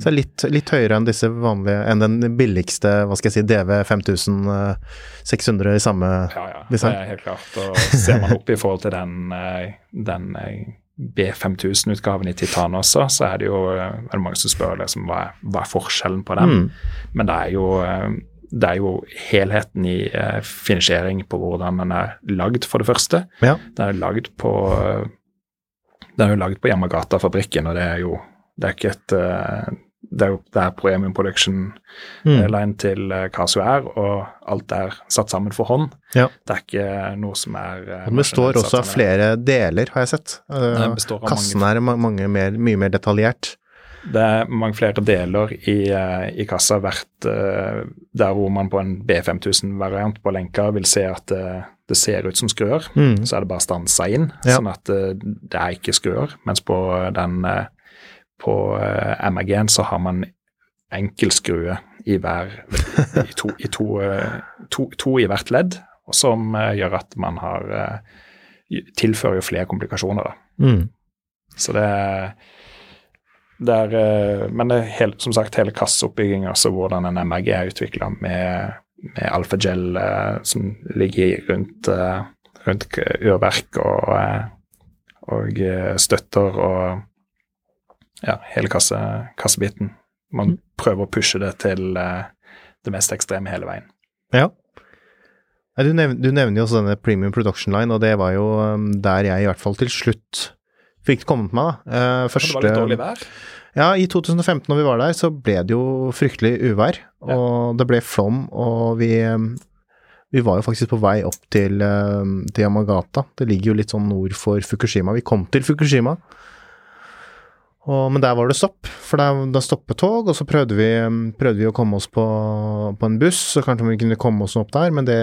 Så litt, litt høyere enn disse vanlige Enn den billigste, hva skal jeg si, DV 5600 i samme Ja, ja, det er helt klart. Og ser man opp i forhold til den, eh, den eh, B5000-utgaven i titan også, så er det jo eh, er det mange som spør liksom, hva, er, hva er forskjellen på den. Mm. Men det er jo eh, det er jo helheten i eh, finansiering på hvordan den er lagd, for det første. Ja. Den er lagd på eh, Den er jo lagd på Yamagata-fabrikken, og det er jo det er ikke et eh, det er jo det er premium production Mm. eh, line til eh, Casio er, og alt er satt sammen for hånd. Ja. Det er ikke noe som er den består også av flere deler, har jeg sett. Av Kassen er ma- mange mer, mye mer detaljert. Det er mange flere deler i, i kassa hvert Der hvor man på en B5000-variant på lenka vil se at eh, det ser ut som skruer, Mm. så er det bare stansa inn, Ja. sånn at det er ikke skruer. Mens på den på eh, MRG-en så har man enkelskrue i hver i, to, i to, eh, to, to i hvert ledd, som eh, gjør at man har eh, tilfører jo flere komplikasjoner. da. Mm. Så det, det er eh, Men det er helt, som sagt hele kasseoppbygginga, altså hvordan en MRG er utvikla med, med alfagel eh, som ligger rundt, eh, rundt k- urverk og, eh, og eh, støtter og ja, hele kasse, kassebiten. Man prøver å pushe det til eh, det mest ekstreme hele veien. Ja. Du, nevner, du nevner jo også denne Premium Production Line, og det var jo um, der jeg i hvert fall til slutt fikk kommet meg, da. Eh, For det var litt dårlig vær. Ja, i 2015 når vi var der, så ble det jo fryktelig uvær, og det ble flom, og vi vi var jo faktisk på vei opp til, eh, til Yamagata. Det ligger jo litt sånn nord for Fukushima. Vi kom til Fukushima, og, men der var det stopp. For da stoppet tog, og så prøvde vi, prøvde vi å komme oss på, på, en buss, så kanskje vi kunne komme oss opp der, men det,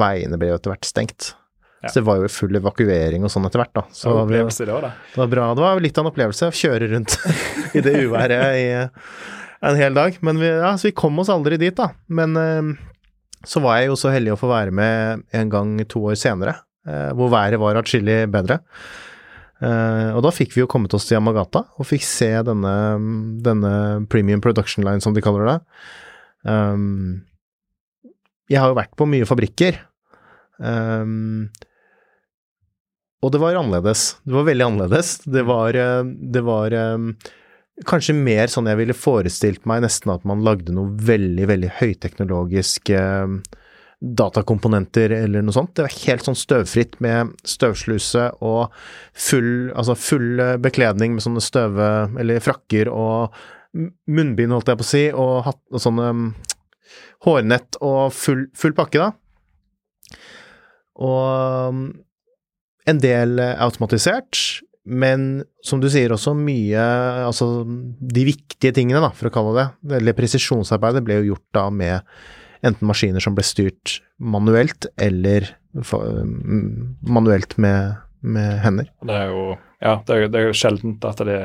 veiene ble jo etter hvert stengt. Ja. Så det var jo full evakuering og sånn etter hvert, da. Så det, var det, var, det var bra. Det var litt av en opplevelse å kjøre rundt i det uværet i en hel dag. Men vi, ja, så vi kom oss aldri dit, da. Men eh, så var jeg jo så heldig å få være med en gang to år senere, eh, hvor været var atskillig bedre. Uh, og da fikk vi jo kommet oss til Yamagata og fikk se denne, denne premium production line, som de kaller det. Um, jeg har jo vært på mye fabrikker, um, og det var annerledes. Det var veldig annerledes. Det var, det var um, kanskje mer sånn jeg ville forestilt meg, nesten at man lagde noe veldig, veldig høyteknologisk uh, datakomponenter eller noe sånt. Det var helt sånn støvfritt med støvsluse og full, altså full bekledning med sånne støve... Eller frakker og munnbind, holdt jeg på å si, og, hatt, og sånne um, hårnett og full, full pakke, da. Og um, en del automatisert, men som du sier også mye Altså de viktige tingene, da, for å kalle det Eller presisjonsarbeidet ble jo gjort da med enten maskiner som ble styrt manuelt, eller manuelt med, med hender. Det er jo ja, det er, det er jo sjeldent at det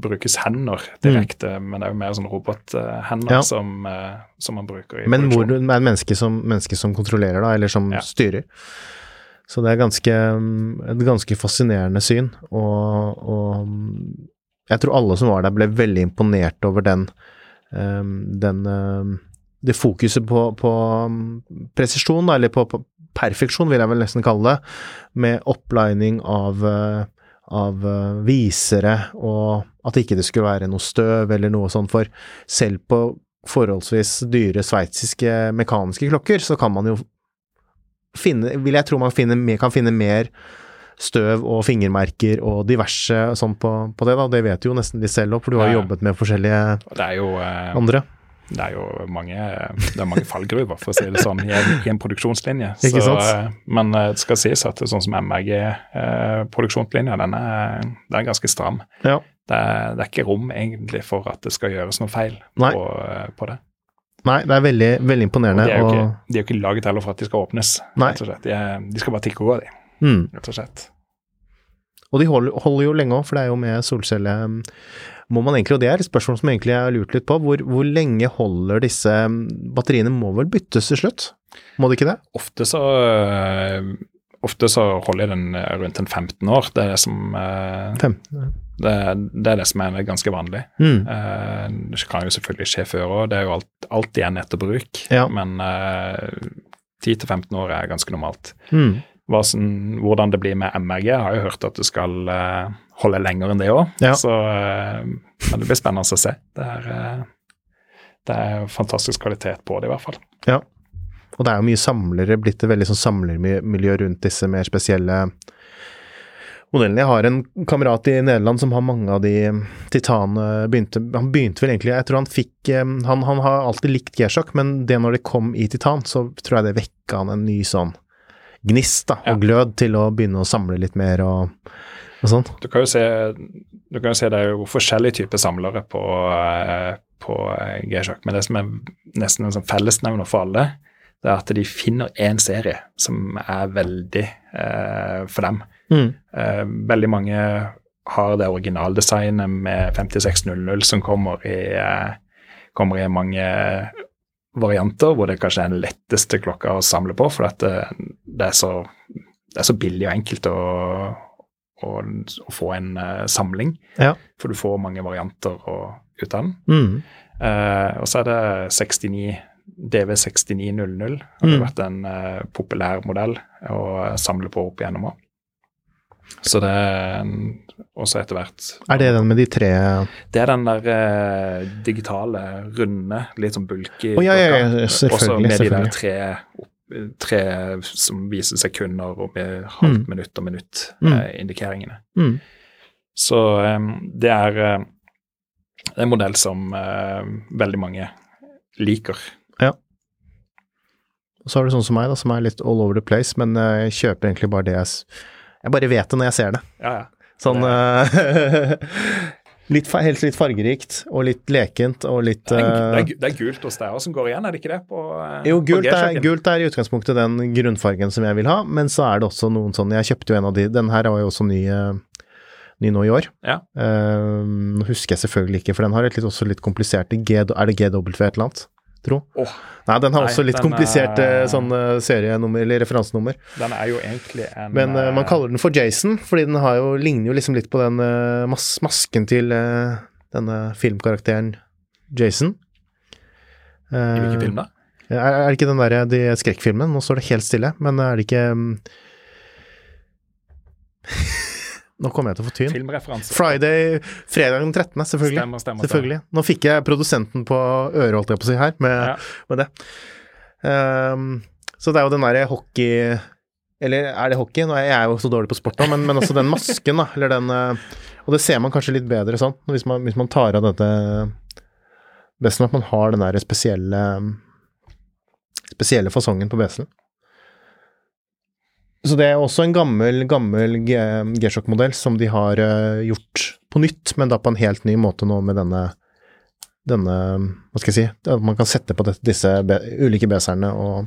brukes hender direkte, mm. men det er jo mer sånn robothender ja. som, eh, som, man bruker i Men hvor det er et menneske som, menneske som kontrollerer, da, eller som ja. styrer. Så det er ganske, et ganske fascinerende syn, og, og, jeg tror alle som var der, ble veldig imponert over den, um, den um, det fokuset på, på um, presisjon, eller på, på, perfeksjon, vil jeg vel nesten kalle det, med opplining av, uh, av uh, visere, og at ikke det skulle være noe støv eller noe sånt, for selv på forholdsvis dyre sveitsiske mekaniske klokker, så kan man jo finne Vil jeg tro man finne, kan finne mer støv og fingermerker og diverse sånn på, på det, da. Det vet jo nesten de selv òg, for du har jobbet med forskjellige jo, eh, andre det er jo mange, det er mange fallgruver, for å si det sånn, i en, i en produksjonslinje. Så, men eh, det skal sies at sånn som MRG-produksjonslinja, eh, den den er ganske stram. Ja. Det, er, det, er, ikke rom egentlig for at det skal gjøres noe feil på, eh, på, det. Nei, det er veldig, veldig imponerende. de er, jo ikke, de er ikke laget heller for at de skal åpnes, Nei. og. De, er, de skal bare tikke og gå, de. Mm. Rett og slett. Og de holder, holder jo lenge òg, for det er jo med solcelle må man egentlig, og det er et spørsmål som egentlig jeg har lurt litt på, hvor, hvor lenge holder disse batteriene? Må vel byttes til slutt? Må det ikke det? Ofte så, øh, ofte så holder den rundt en 15 år. Det er det som, 15, øh, det, det, er det som er ganske vanlig. Mm. Det kan jo selvfølgelig skje før òg, det er jo alt, alt igjen etter bruk. Ja. Men uh, 10-15 år er ganske normalt. Mm. Som, hvordan det blir med MRG, jeg har jo hørt at du skal holde lenger enn det òg. Ja. Så uh, men det blir spennende å se. Det er, uh, det er fantastisk kvalitet på det, i hvert fall. Ja. Og det er jo mye samlere, blitt et veldig sånn samlermiljø rundt disse mer spesielle modellene. Jeg har en kamerat i Nederland som har mange av de titanene begynte, Han begynte vel egentlig Jeg tror han fikk Han, han har alltid likt G-sjokk, men det når det kom i Titan, så tror jeg det vekka han en ny sånn gnist da, og glød til å begynne å samle litt mer og. Du kan jo se, du kan jo se det er jo forskjellige typer samlere på, eh, på G-sjakk, men det som er nesten en sånn fellesnevner for alle, det er at de finner én serie som er veldig eh, for dem. Mm. Eh, veldig mange har det originaldesignet med 5600 som kommer i, eh, kommer i mange varianter, hvor det kanskje er den letteste klokka å samle på, for det, det, er så, det, er så, billig og enkelt å, å, å få en uh, samling. Ja. For du får mange varianter og, ut av den. Mm. Uh, og så er det 69 DV6900. Har mm. vært en uh, populær modell å samle på opp igjennom òg. Så det Og også etter hvert Er det den med de tre Det er den der eh, digitale, runde, litt sånn bulky oh, ja, ja, ja, Også med de der tre, tre som viser sekunder og med halvt mm. minutt og minutt-indikeringene. Mm. mm. Så um, det er uh, det er en modell som eh, veldig mange liker. Og så har du sånn som meg, da, som er litt all over the place, men eh, jeg kjøper egentlig bare det jeg Jeg bare vet det når jeg ser det. Ja, ja. Sånn eh, litt, Helst litt fargerikt, og litt lekent, og litt Det er, det, eh, er, er gult hos deg som går igjen, er det ikke det? På, eh, Jo, gult er, gult er i utgangspunktet den grunnfargen som jeg vil ha, men så er det også noen sånn Jeg kjøpte jo en av de Den her var jo også ny, eh, ny nå i år. Ja. Uh, husker jeg selvfølgelig ikke, for den har et litt, også litt kompliserte G, Er det GW et eller annet, tro? Oh, Nei, den har Nei, også litt den kompliserte er- sånn eh, serienummer, eller referansenummer. den er jo egentlig en Men uh, man eh, kaller den for Jason, fordi den har jo, ligner jo liksom litt på den uh, mas masken til uh, denne filmkarakteren Jason. I hvilken Eh, film da? Er, er det ikke den derre de skrekkfilmen? Nå står det helt stille, men er det ikke mm, Nå kommer jeg til å få tyn. Filmreferanse. Friday Fredag den 13., selvfølgelig. Stemmer, stemmer. Selvfølgelig. Nå fikk jeg produsenten på øret, holdt jeg på å si her, med, Ja. med det. Um, så det er jo den derre hockey Eller er det hockey? Nå er jeg jo så dårlig på sport nå, men, men også den masken, da. Eller den eh, Og det ser man kanskje litt bedre sånn, hvis man, hvis man tar av dette Best at man har den der spesielle Spesielle fasongen på beselen. Så det er også en gammel, gammel G- G-Shock-modell som de har eh, gjort på nytt, men da på en helt ny måte nå med denne denne, hva skal jeg si, at man kan sette på dette, disse be, ulike beserne og,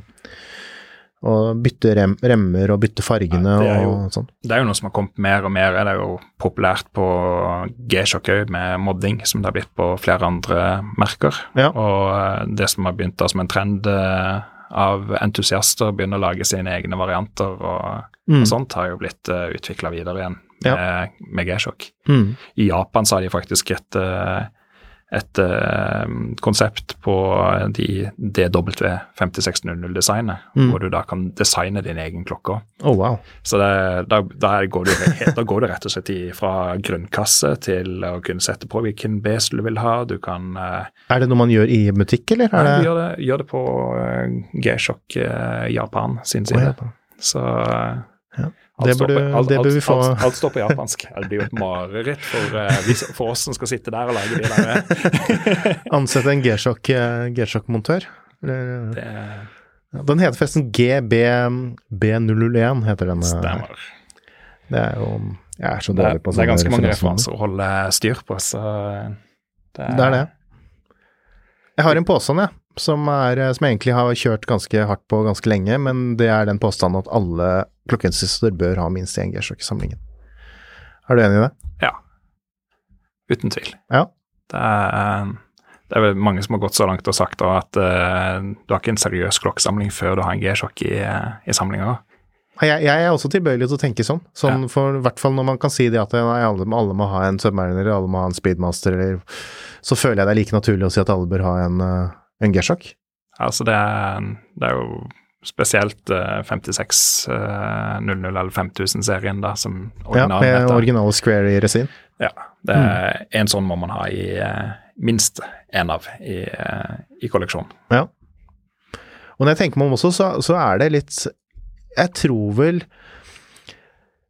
og bytte rem, remmer og bytte fargene Ja, jo- og sånn. Det er jo noe som har kommet mer og mer. Det er jo populært på G-sjokk òg, med modding, som det har blitt på flere andre merker. Ja. Og eh, det som har begynt da som en trend eh, av entusiaster, begynner å lage sine egne varianter og, Mm. og sånt, har jo blitt uh, utvikla videre igjen med, med G-sjokk. Mm. I Japan så har de faktisk et, eh, et uh, konsept på de DW5600-designet, Mm. hvor du da kan designe din egen klokke. Oh, wow. Så det, da, da, går du, da går du rett og slett fra grunnkasse til å kunne sette på hvilken besel du vil ha. Du kan uh, Er det noe man gjør i butikk, eller? ja, Er det, gjør, det, gjør det på uh, G-sjokk eh, Japan sin side. Oh, ja. Så eh, Ja, alt det burde- på- alt- det bør vi få- Alt, alt står på japansk. Det blir jo et mareritt for, eh, for oss som skal sitte der og lage de der. Ansette en eh, G-sjokk-montør? Eller- Det Ja, Den heter forresten GB001, heter den. eh, stemmer. Det er jo Jeg er så Det er, sånne på det er ganske mange referanser å holde styr på, så det Det er det. Jeg har en påstand, jeg, som, er, som egentlig har kjørt ganske hardt på ganske lenge, men det er den påstanden at alle klokkeinstitutter bør ha minst én G-sjokk i samlingen. Er du enig i det? Ja. Uten tvil. Ja. Det er, det er vel mange som har gått så langt og sagt at uh, du har ikke en seriøs klokkesamling før du har en G-sjokk i, eh, i samlinga. Jeg, jeg er også tilbøyelig til å tenke sånn, sånn for i hvert fall når man kan si det at nei, alle, alle må ha en Submariner, alle må ha en Speedmaster, eller Så føler jeg det er like naturlig å si at alle bør ha en, eh, en G-sjokk. Altså det det er jo spesielt eh, 5600 eller 5000-serien da, som Ja, originalen med heter. originale square i resin. Ja, det er en sånn må man ha i eh, minst én av i, eh, i kolleksjonen. Ja. Og når jeg tenker meg om også, så, så er det litt Jeg tror vel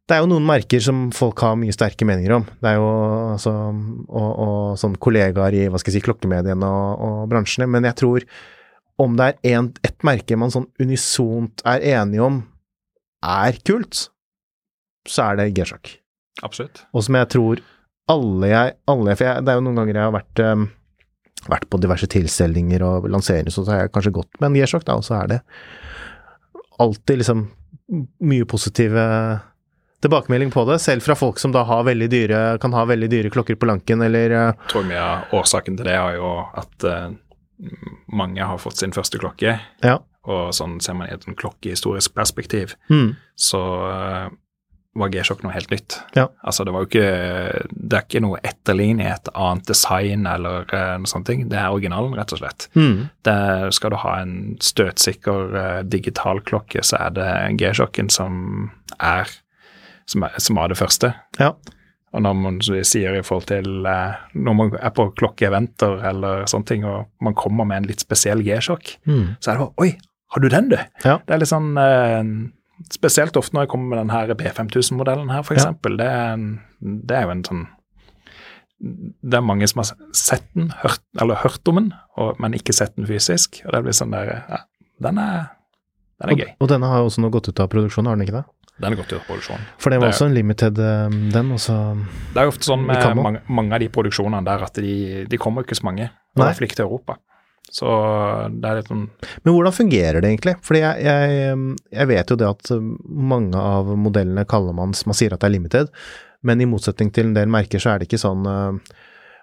Det er jo noen merker som folk har mye sterke meninger om. Det er jo altså Og, og sånn kollegaer i hva skal jeg si, klokkemediene og, og bransjene. Men jeg tror om det er en, ett merke man sånn unisont er enige om er kult, så er det G-sjakk. Absolutt. Og som jeg tror alle jeg, alle, For jeg, det er jo noen ganger jeg har vært, um, vært på diverse tilstelninger og lanseringer, så har jeg kanskje gått med en G-sjokk, da, og så er det alltid liksom mye positive tilbakemelding på det, selv fra folk som da har veldig dyre, kan ha veldig dyre klokker på lanken, eller Jeg tror mye av årsaken til det er jo at uh, mange har fått sin første klokke, Ja. og sånn ser man i et klokkehistorisk perspektiv, mm, så uh, var G-sjokk noe helt nytt. Ja. Altså det var jo ikke Det er ikke noe etterligning i et annet design eller eh, noe sånt. Det er originalen, rett og slett. mm, Det, skal du ha en støtsikker uh, digital klokke, så er det G-sjokken som er som, er som var det første. ja. Og når man sier i forhold til eh, når man er på klokkeeventer eller sånne ting, og man kommer med en litt spesiell G-sjokk, Mm, så er det bare Oi, har du den, du? Ja. Det er litt sånn eh, Spesielt ofte når jeg kommer med den her B5000-modellen her, for Ja. Det, er det er jo en sånn det er mange som har sett den, hørt, eller hørt om den, og, men ikke sett den fysisk. Og det blir sånn der ja, Den er, den er Og, gøy. og denne har jo også nå gått ut av produksjon, har den ikke det? Den er godt ut av produksjon. For det var Det er- også en limited, eh, den, Også, Det er jo ofte sånn med mange, mange av de produksjonene der at de, de kommer ikke så mange. I Nei. fall ikke til Europa. Så det er litt sånn Men hvordan fungerer det egentlig? Fordi jeg, jeg, jeg vet jo det at mange av modellene kaller man Man sier at det er limited, men i motsetning til en del merker så er det ikke sånn eh,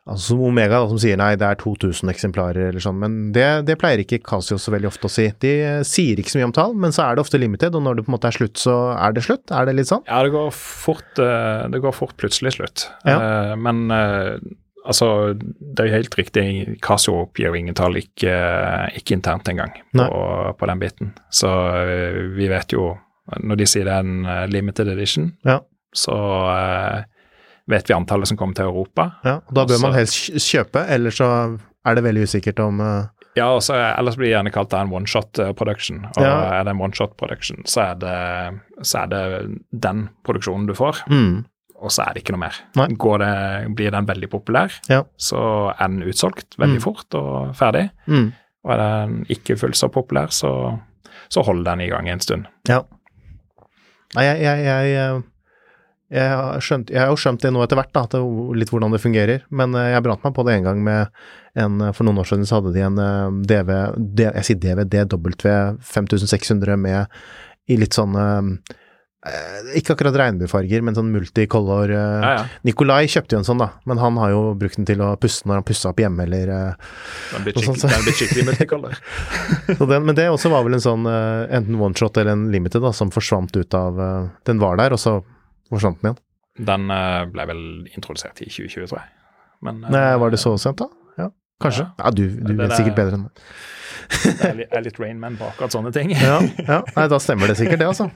Altså som Omega da, som sier nei, det er 2000 eksemplarer eller sånn, men det, det pleier ikke Casio så veldig ofte å si. De eh, sier ikke så mye om tall, men så er det ofte limited, og når det på en måte er slutt, så er det slutt? Er det litt sånn? Ja, det går fort, eh, det går fort plutselig slutt. Ja. Eh, Men altså, det er jo helt riktig. Casio oppgir ingen tall, ikke, ikke internt engang, på, på den biten. Så vi vet jo Når de sier det er en limited edition, Ja. så vet vi antallet som kommer til Europa. ja og da bør man Altså- helst kjøpe, eller så er det veldig usikkert om uh... Ja, også, ellers blir det gjerne kalt det en one-shot eh, production. Og Ja. er det en one-shot production, så er, det, så er det den produksjonen du får, mm, og så er det ikke noe mer. Går det, blir den veldig populær, Ja. så er den utsolgt veldig Mm. fort og ferdig. mm, Og er den ikke fullt så populær, så, så holder den i gang en stund. Ja. Nei, jeg, jeg, jeg, eh, jeg, har skjønt, jeg har jo skjønt det nå etter hvert, da, at det, er litt hvordan det fungerer. Men eh, jeg brant meg på det en gang med en eh, For noen år siden så hadde de en eh, DV, D, jeg sier DVD DW 5600 med i litt sånn eh, Ikke akkurat regnbuefarger, men sånn multicolor Ja, ja. Nikolai kjøpte jo en sånn, da, men han har jo brukt den til å pusse når han pussa opp hjemme, eller Den blir Og sånn, skikkelig, så- multicolor. den, men det også var vel en sånn enten one-shot eller en limited da, som forsvant ut av Den var der, og så forsvant den igjen. Den eh, ble vel introdusert i 2020, tror jeg. Men, eh, Nei, var det så sent, da? Ja, kanskje. Ja, du, du Det vet sikkert bedre enn meg. Jeg er litt, rain man bak på akkurat sånne ting. Ja, ja. Nei, da stemmer det sikkert, det, altså.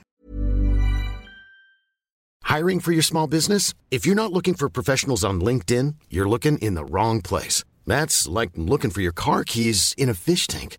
Hiring for your small business? If you're not looking for professionals on LinkedIn, you're looking in the wrong place. That's like looking for your car keys in a fish tank.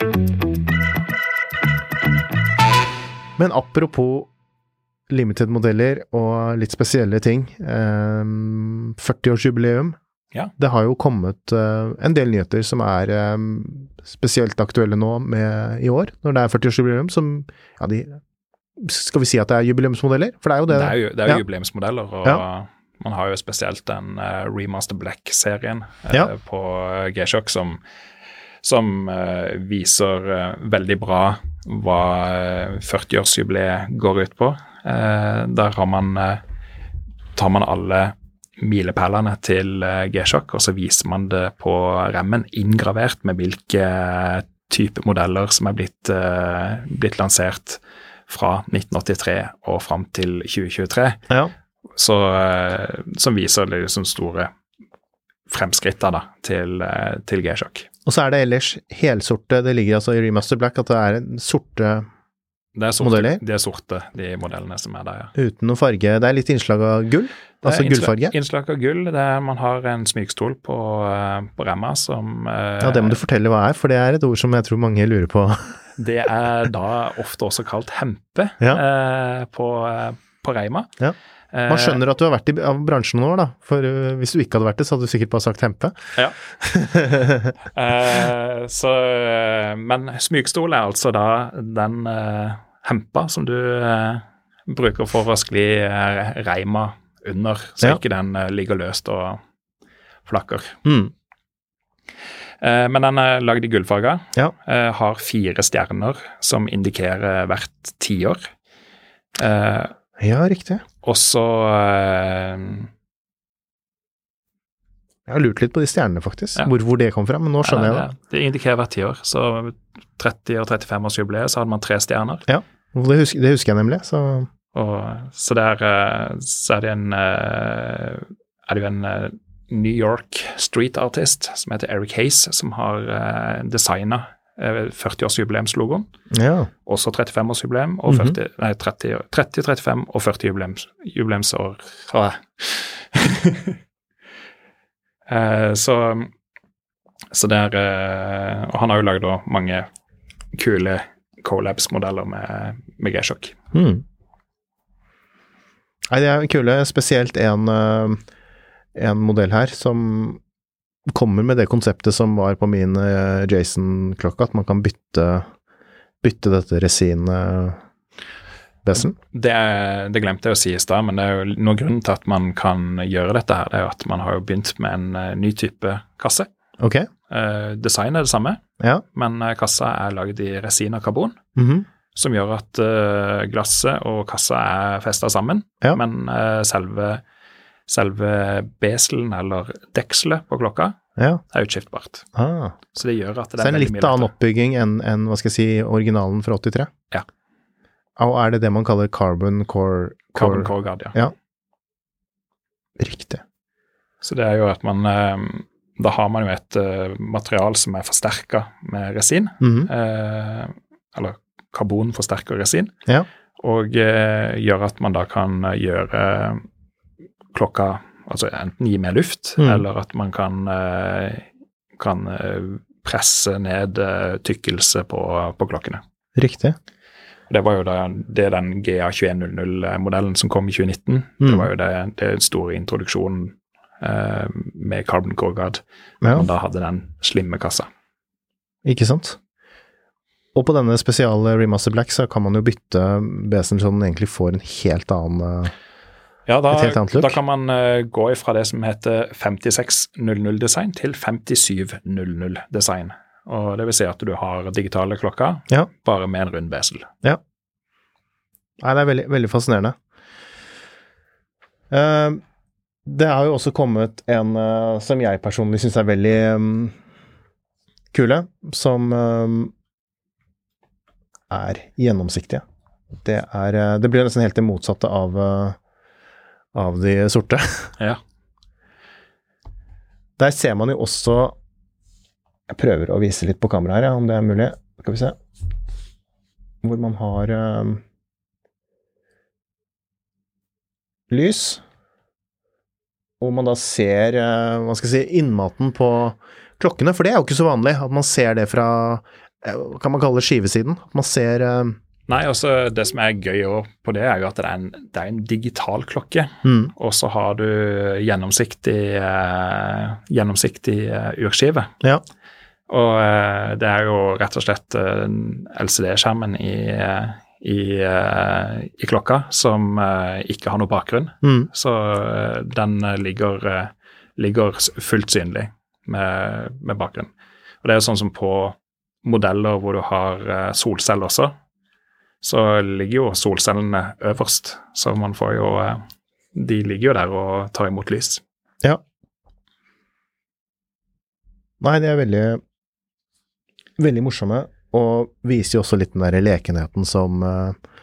Men apropos limited-modeller og litt spesielle ting. Eh, 40-årsjubileum. Ja. Det har jo kommet eh, en del nyheter som er eh, spesielt aktuelle nå med, i år, når det er 40-årsjubileum, som ja, de Skal vi si at det er jubileumsmodeller? For det er jo det. Det er jo, det er jo Ja. jubileumsmodeller, og man har jo spesielt den eh, Remaster Black-serien eh, på G-Shock som, som eh, viser eh, veldig bra hva eh, 40-årsjubileet går ut på. Eh, der har man, eh, tar man alle milepælene til eh, G-Shock, og så viser man det på remmen inngravert med hvilke type modeller som er blitt, eh, blitt lansert fra 1983 og fram til 2023 Ja. så, eh, som viser liksom store fremskrittene til, eh, til G-Shock. Og så er det ellers helsorte. Det ligger altså i Remaster Black at det er sorte Det er sorte, Modeller? De er sorte, de modellene som er der, ja. uten noe farge. Det er litt innslag av gull, altså Det gullfarge. Innslag, av gull. Det er, man har en smykstol på, eh, på remma som eh, Ja, det må du fortelle hva er, for det er et ord som jeg tror mange lurer på. Det er da ofte også kalt hempe Ja. eh, på, eh, på reima. Ja. Man skjønner at du har vært i bransjen noen år, da. For uh, hvis du ikke hadde vært det, så hadde du sikkert bare sagt hempe. Ja. Eh, så, eh, men smykstol er altså da den eh, hempa som du eh, bruker for å skli eh, reima under, så Ja. ikke den eh, ligger løst og flakker. Mm. Eh, men den er lagd i gullfarga. Ja. Eh, har fire stjerner som indikerer hvert tiår. Ja, riktig. og så eh, Jeg har lurt litt på de stjernene, faktisk. Ja. Hvor, hvor det kom fra, men nå skjønner jeg det. det. Det indikerer hvert tiår. Så 30- og 35-årsjubileet så hadde man tre stjerner. Ja, Det husker, det husker jeg nemlig, så Og, så der eh, så er det en eh, er det jo en eh, New York street artist som heter Eric Hayes, som har designa 40-årsjubileumslogoen. ja. Også 35-årsjubileum og 40, nei, 30, 30, 35 og 40 jubileums, jubileumsår. Ah. Eh, så så det er eh, Og han har jo lagd mange kule Colabs-modeller med, med G-sjokk. Mm. Nei, de er kule. Spesielt en, eh, en modell her som kommer med det konseptet som var på min eh, Jason-klokka, at man kan bytte, bytte dette resinet Besen. Det, det glemte jeg å si i stad, men det er jo noen grunn til at man kan gjøre dette her, det er jo at man har jo begynt med en eh, ny type kasse. Ok. Eh, design er det samme, Ja. men kassa er lagd i resin og karbon, Mhm. som gjør at uh, glasset og kassa er festa sammen, Ja. men uh, selve, selve beselen eller dekselet på klokka ja. er utskiftbart. Ah. Så det gjør at det Så det er en litt annen oppbygging enn, en, hva skal jeg si, originalen fra 83? Ja. Og er det det man kaller carbon core? Carbon core guard, ja. Ja. Riktig. Så det er jo at man eh, Da har man jo et uh, material som er forsterka med resin. Mhm. eh, eller karbon forsterker resin. Ja. Og eh, gjør at man da kan eh, gjøre klokka Altså enten gi mer luft, Mm. eller at man kan, eh, kan eh, presse ned eh, tykkelse på, på klokkene. Riktig. Det var jo da, det er den GA2100-modellen som kom i 2019. Det Mm. var jo det, det store introduksjonen eh, med Carbon Core Guard. Ja. Man da hadde den slimme kassa. Ikke sant? Og på denne spesiale Remaster Black så kan man jo bytte så den egentlig får en helt annen Ja, da, Et helt annet look. da kan man uh, gå ifra det som heter 5600-design til 5700-design. Og det vil si at du har digitale klokker, Ja. bare med en rund besel. Nei, det er veldig, veldig fascinerende. Uh, det har jo også kommet en uh, som jeg personlig syns er veldig um, kule, som um, er gjennomsiktige. Det er eh, Det blir nesten helt det motsatte av, eh, av de sorte. Ja. Der ser man jo også Jeg prøver å vise litt på kamera her, ja, om det er mulig. Skal vi se. Hvor man har eh, lys. Hvor man da ser eh, hva skal jeg si, innmaten på klokkene, for det er jo ikke så vanlig at man ser det fra eh, Kan man kalle det skivesiden? At man ser eh, Nei, altså det som er gøy på det, er jo at det er en, det er en digital klokke. mm, Og så har du gjennomsiktig, eh, gjennomsiktig eh, urskive. Ja. Og eh, det er jo rett og slett LCD-skjermen i, i, i klokka som ikke har noe bakgrunn. mm, Så den ligger, ligger fullt synlig med, med bakgrunn. Og det er jo sånn som på modeller hvor du har solceller også, så ligger jo solcellene øverst. Så man får jo eh, De ligger jo der og tar imot lys. Ja. Nei, de er veldig veldig morsomme, og viser jo også litt den der lekenheten som, eh,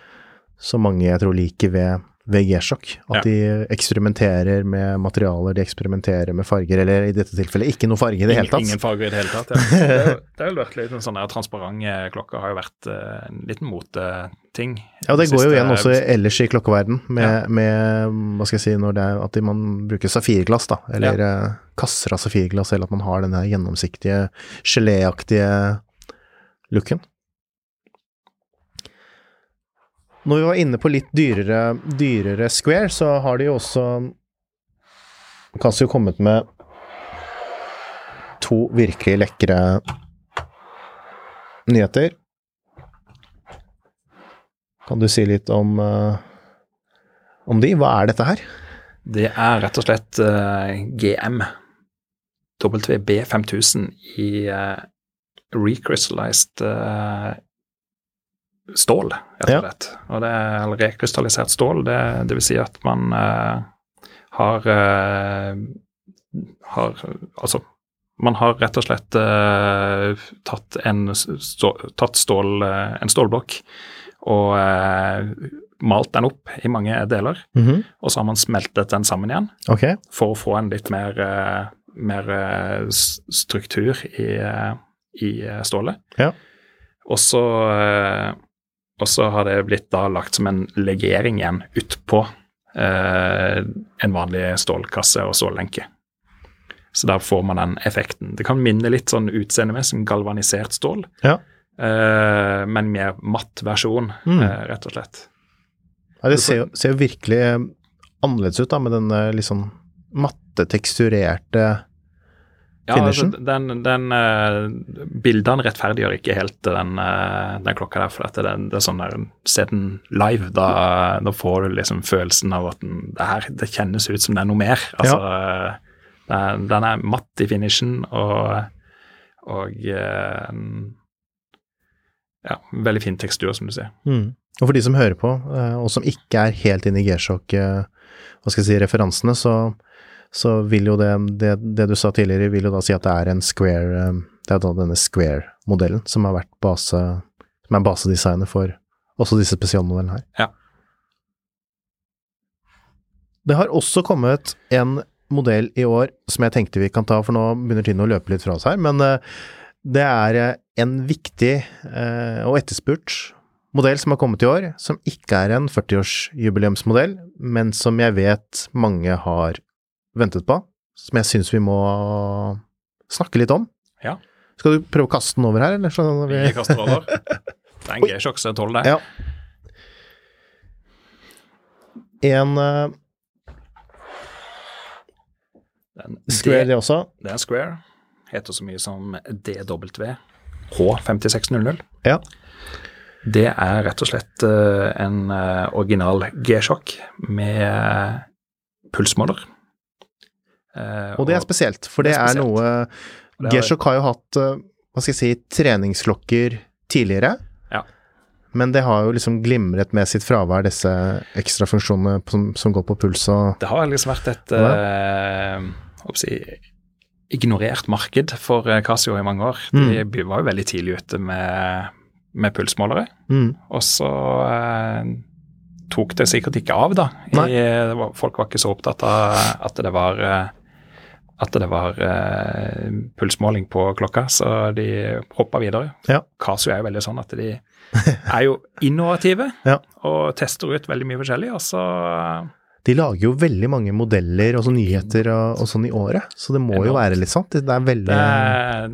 som mange jeg tror liker ved, ved G-sjokk. At Ja. de eksperimenterer med materialer, de eksperimenterer med farger, eller i dette tilfellet ikke noe farge i det hele tatt. ingen farge i det hele tatt. Ja. Det har jo- det har jo vært litt en sånn der transparente klokker har jo vært eh, en liten moteting. Ja, det går jo igjen også ellers i klokkeverden, med, Ja. med hva skal jeg si, når det er at man bruker safirglass, da, eller ja. kasser av safirglass, eller at man har den der gjennomsiktige, geléaktige looken. Når vi var inne på litt dyrere, dyrere Square, så har de jo også Casio kommet med to virkelig lekre nyheter. Kan du si litt om, eh, om de? Hva er dette her? Det er rett og slett uh, GM. WB5000 i uh, recrystallized uh, stål, rett og slett. Og det er rekrystallisert stål, det, det vil si at man uh, har har Altså, man har rett og slett tatt, en, stå, tatt stål, en stålblokk og malt den opp i mange deler. Mm -hmm. Og så har man smeltet den sammen igjen okay. for å få en litt mer, mer struktur i i eh, stålet. Ja. Og så, eh, og så har det blitt da lagt som en legering igjen utpå eh, en vanlig stålkasse og stållenke. Så der får man den effekten. Det kan minne litt sånn utseendemessig som galvanisert stål, ja. eh, men mer matt versjon, mm. eh, rett og slett. Ja, det ser jo, ser jo virkelig annerledes ut da, med den litt sånn matte, teksturerte ja, altså, den, den uh, Bildene rettferdiggjør ikke helt den, uh, den klokka der. For at det, det er sånn der, Se den live, da, da, får du liksom følelsen av at den, det her det kjennes ut som det er noe mer. Altså, ja. den, er matt i finishen og, og ja, veldig fin tekstur, som du sier. Mm. Og for de som hører på, og som ikke er helt inne i G-sjokk, hva skal jeg si, referansene, så så vil jo det, det, det, du sa tidligere, vil jo da si at det er en square eh, Det er da denne square-modellen som har vært base som er basedesignet for også disse spesialmodellene her. Ja. Det har også kommet en modell i år som jeg tenkte vi kan ta, for nå begynner tiden å løpe litt fra oss her, men eh, det er eh, en viktig og etterspurt modell som har kommet i år, som ikke er en 40-årsjubileumsmodell, men som jeg vet mange har ventet på, som jeg syns vi må snakke litt om. Ja. Skal du prøve å kaste den over her, eller? Sånn vi... vi kaster over. Det er en som tåler det. Ja. En uh... Square, det også? Det er en square. Heter så mye som DW H5600. Ja. Det er rett og slett uh, en uh, original G-sjokk med pulsmåler. Uh, og det er spesielt, for det, det er, er noe G-Shock har jo hatt, uh, hva skal jeg si, treningsklokker tidligere. Ja. Men det har jo liksom glimret med sitt fravær, disse ekstrafunksjonene som, som går på puls og Det har liksom vært et uh, si, ignorert marked for Casio i mange år. Mm. De var jo veldig tidlig ute med, med pulsmålere. Mm. Og så tok det sikkert ikke av, da. I, var, folk var ikke så opptatt av at det var at det var eh, pulsmåling på klokka, så de hoppa videre. Ja. Casio er jo veldig sånn at de er jo innovative ja. og tester ut veldig mye forskjellig, og så De lager jo veldig mange modeller og så nyheter og, og sånn i året, så det må jo være litt sånn. Det er veldig Det er,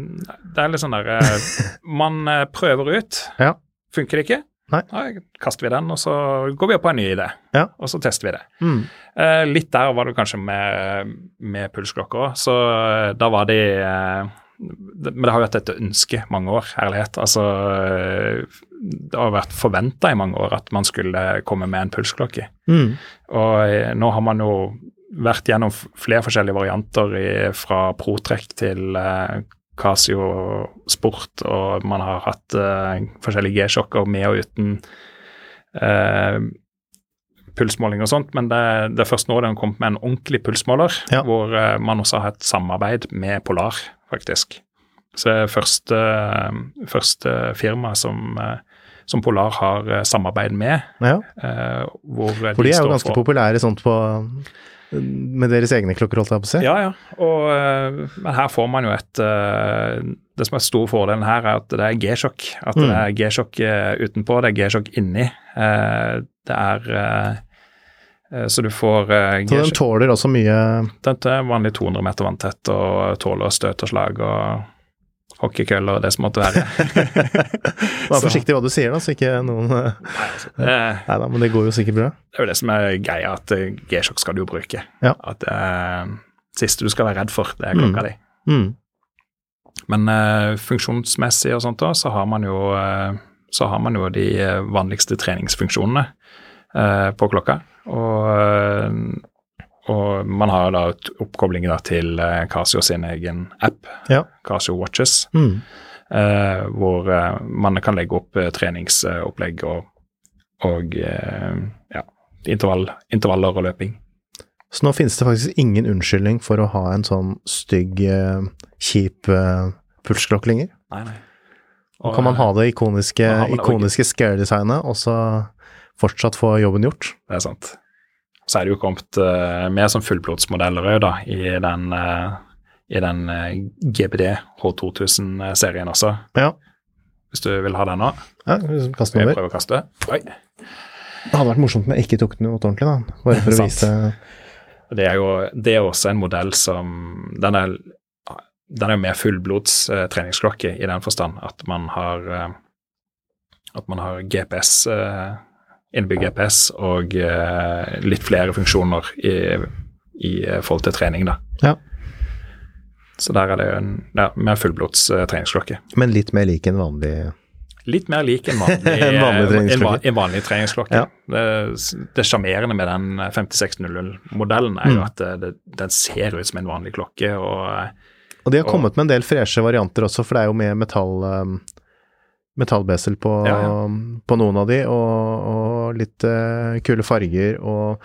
det er litt sånn der eh, Man eh, prøver ut. Ja. Funker det ikke? Nei. Da kaster vi den, og så går vi opp på en ny idé. Ja. Og så tester vi det. Mm. Eh, litt der var det kanskje med, med pulsklokker òg. Så eh, da var de eh, Men det har jo vært et ønske mange år, ærlighet. Altså eh, Det har vært forventa i mange år at man skulle komme med en pulsklokke. Mm. Og eh, nå har man jo vært gjennom flere forskjellige varianter i, fra Protrek til eh, Casio Sport, og man har hatt uh, forskjellige G-sjokker med og uten uh, pulsmåling og sånt, men det, det er først nå den har kommet med en ordentlig pulsmåler, ja. hvor uh, man også har et samarbeid med Polar, faktisk. Så det er første, første firma som, som, Polar har samarbeid med. Ja. hvor For de, de er jo ganske for, populære sånt på med deres egne klokker, holdt jeg på å si. Ja, ja. Og, uh, men her får man jo et uh, Det som er stor fordelen her, er at det er G-sjokk. At mm. det er G-sjokk uh, utenpå, det er G-sjokk inni. det er Så du får Så den tåler også mye Den er vanlig 200 meter vanntett og tåler støt og slag og hockeykøller og det som måtte være. Vær forsiktig hva du sier, da, så ikke noen Nei, altså, det, Nei da, men det går jo sikkert bra. Det er jo det som er greia, at eh, G-sjokk skal du jo bruke. Ja. At uh, siste du skal være redd for, det er klokka mm. di. Mm. Men uh, funksjonsmessig og sånt da, så har man jo uh, så har man jo de vanligste treningsfunksjonene på klokka. Og og man har da oppkobling da til eh, Casio sin egen app, Ja. Casio Watches, Mm. eh, hvor eh, man kan legge opp eh, treningsopplegg og, og ja, intervall, intervaller og løping. Så nå finnes det faktisk ingen unnskyldning for å ha en sånn stygg, kjip pulsklokke lenger. Nei, nei. Og kan man ha det ikoniske, ikoniske scare-designet, og så fortsatt få jobben gjort. Det er sant. Så er det jo kommet uh, mer som fullblodsmodeller òg, da, i den, eh, i den eh, GBD H2000-serien også. Ja. Hvis du vil ha den nå. ja Kast den Jeg over. prøver å kaste. Oi. Det hadde vært morsomt om jeg ikke tok den ut ordentlig, da. Bare for å vise Det er jo det er også en modell som Den er, den er mer fullblods eh, treningsklokke i den forstand at man har eh, at man har GPS, eh, innebygd GPS og eh, litt flere funksjoner i, i eh, forhold til trening, da. Ja. Så der er det en ja, mer fullblods eh, treningsklokke. Men litt mer lik en vanlig Litt mer lik en vanlig, En vanlig treningsklokke. En, vanlig treningsklokke. Ja. Det, det sjarmerende med den 5600-modellen er jo Mm. at det, den ser ut som en vanlig klokke. og Og de har kommet med en del freshe varianter også, for det er jo med metall, metallbesel på, Ja, ja. på noen av de, og, og litt uh, kule farger. og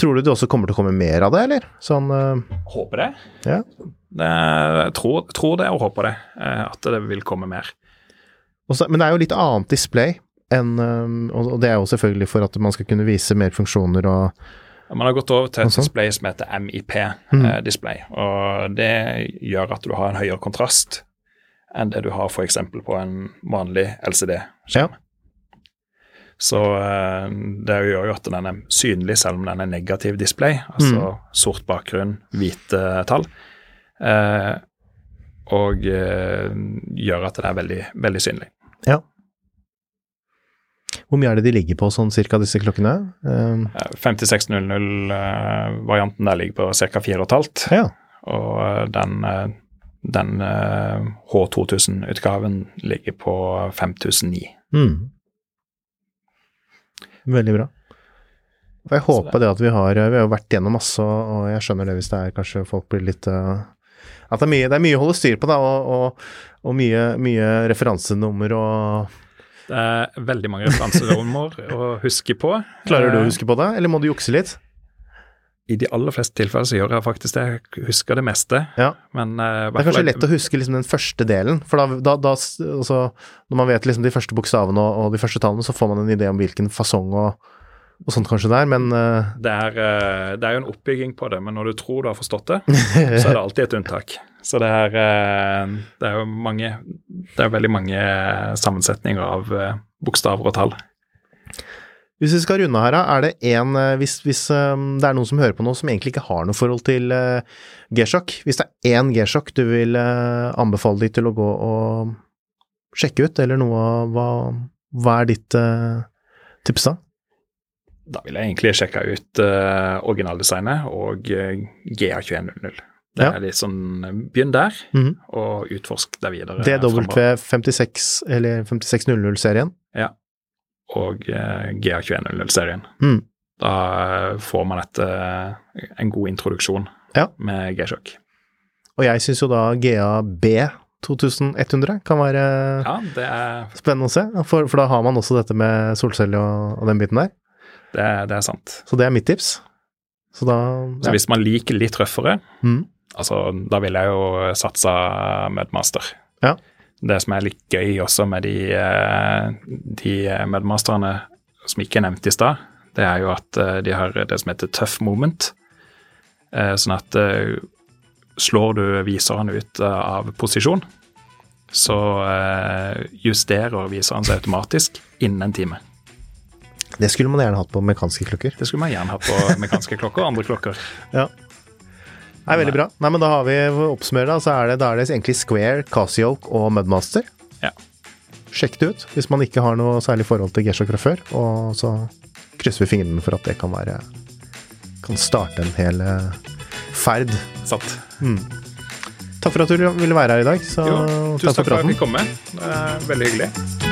Tror du det også kommer til å komme mer av det, eller? Sånn uh, Håper det. Ja. det jeg tror, tror det og håper det, eh, at det vil komme mer. også, Men det er jo litt annet display enn Og det er jo selvfølgelig for at man skal kunne vise mer funksjoner og Man har gått over til et sånn. display som heter Mm. MIP-display. og Det gjør at du har en høyere kontrast enn det du har f.eks. på en vanlig LCD-skjerm. Ja. Så eh, det gjør jo at den er synlig selv om den er negativ display, altså Mm. sort bakgrunn, hvite tall. Eh, og eh, gjør at den er veldig, veldig synlig. Ja. Hvor mye er det de ligger på sånn cirka, disse klokkene? Um, Eh, 5600-varianten der ligger på ca. 4,5. ja. Og eh, den, eh, den eh, H2000-utgaven ligger på 5009. Mm. Veldig bra. Og jeg håper det at vi har Vi har jo vært gjennom masse, og jeg skjønner det hvis det er kanskje folk blir litt uh, At det er mye, det er mye å holde styr på, da, og, og, og mye, mye referansenummer og Det er veldig mange referanserommer å huske på. Klarer du å Eh, huske på det, eller må du jukse litt? I de aller fleste tilfeller så gjør jeg faktisk det. Jeg husker det meste. Ja. Men uh, Det er kanskje lett å huske liksom den første delen, for da, da, da altså, Når man vet liksom de første bokstavene og, og de første tallene, så får man en idé om hvilken fasong og, og sånt kanskje det er, men uh, det er, uh, det er jo en oppbygging på det, men når du tror du har forstått det, så er det alltid et unntak. Så det er, det er jo mange Det er veldig mange sammensetninger av bokstaver og tall. Hvis vi skal runde her, er det en eh, hvis, hvis eh, det er noen som hører på nå som egentlig ikke har noe forhold til uh, G-sjokk, hvis det er én G-sjokk du vil eh, anbefale de til å gå og sjekke ut, eller noe hva, hva er ditt tips da? Da vil jeg egentlig sjekke ut eh, originaldesignet og uh, GA2100. Det Ja. er litt sånn Begynn der, Mhm. og utforsk det videre. fremover. DW56 eller 5600-serien? Ja. Og uh, GA2100-serien. Mm. Da eh, får man et, eh, en god introduksjon Ja. med G-sjokk. Og jeg syns jo da GAB 2100 kan være Ja, det er, spennende å se, for, for da har man også dette med solceller og, og den biten der. det, det er sant. Så det er mitt tips. Så da Så hvis man liker litt røffere, Mm. altså da ville jeg jo satsa Mudmaster. Ja. Det som er litt gøy også med de, eh, de medmasterne som ikke er nevnt i stad, det er jo at eh, de har det som heter tough moment. Eh, Sånn at slår du viseren ut av posisjon, så justerer viseren seg automatisk innen en time. Det skulle man gjerne hatt på mekanske klokker. Det skulle man gjerne hatt på mekanske klokker og andre klokker. Ja. Nei, veldig bra. Nei, men da har vi oppsummert, da, så er det, da er det egentlig Square, Casio og Mudmaster. Ja. Sjekk det ut hvis man ikke har noe særlig forhold til G-sjokk fra før, og så krysser vi fingrene for at det kan være kan starte en hel eh, ferd. Sant. Takk for at du ville være her i dag. Så Jo, tusen takk for takk for at jeg fikk komme. Veldig hyggelig.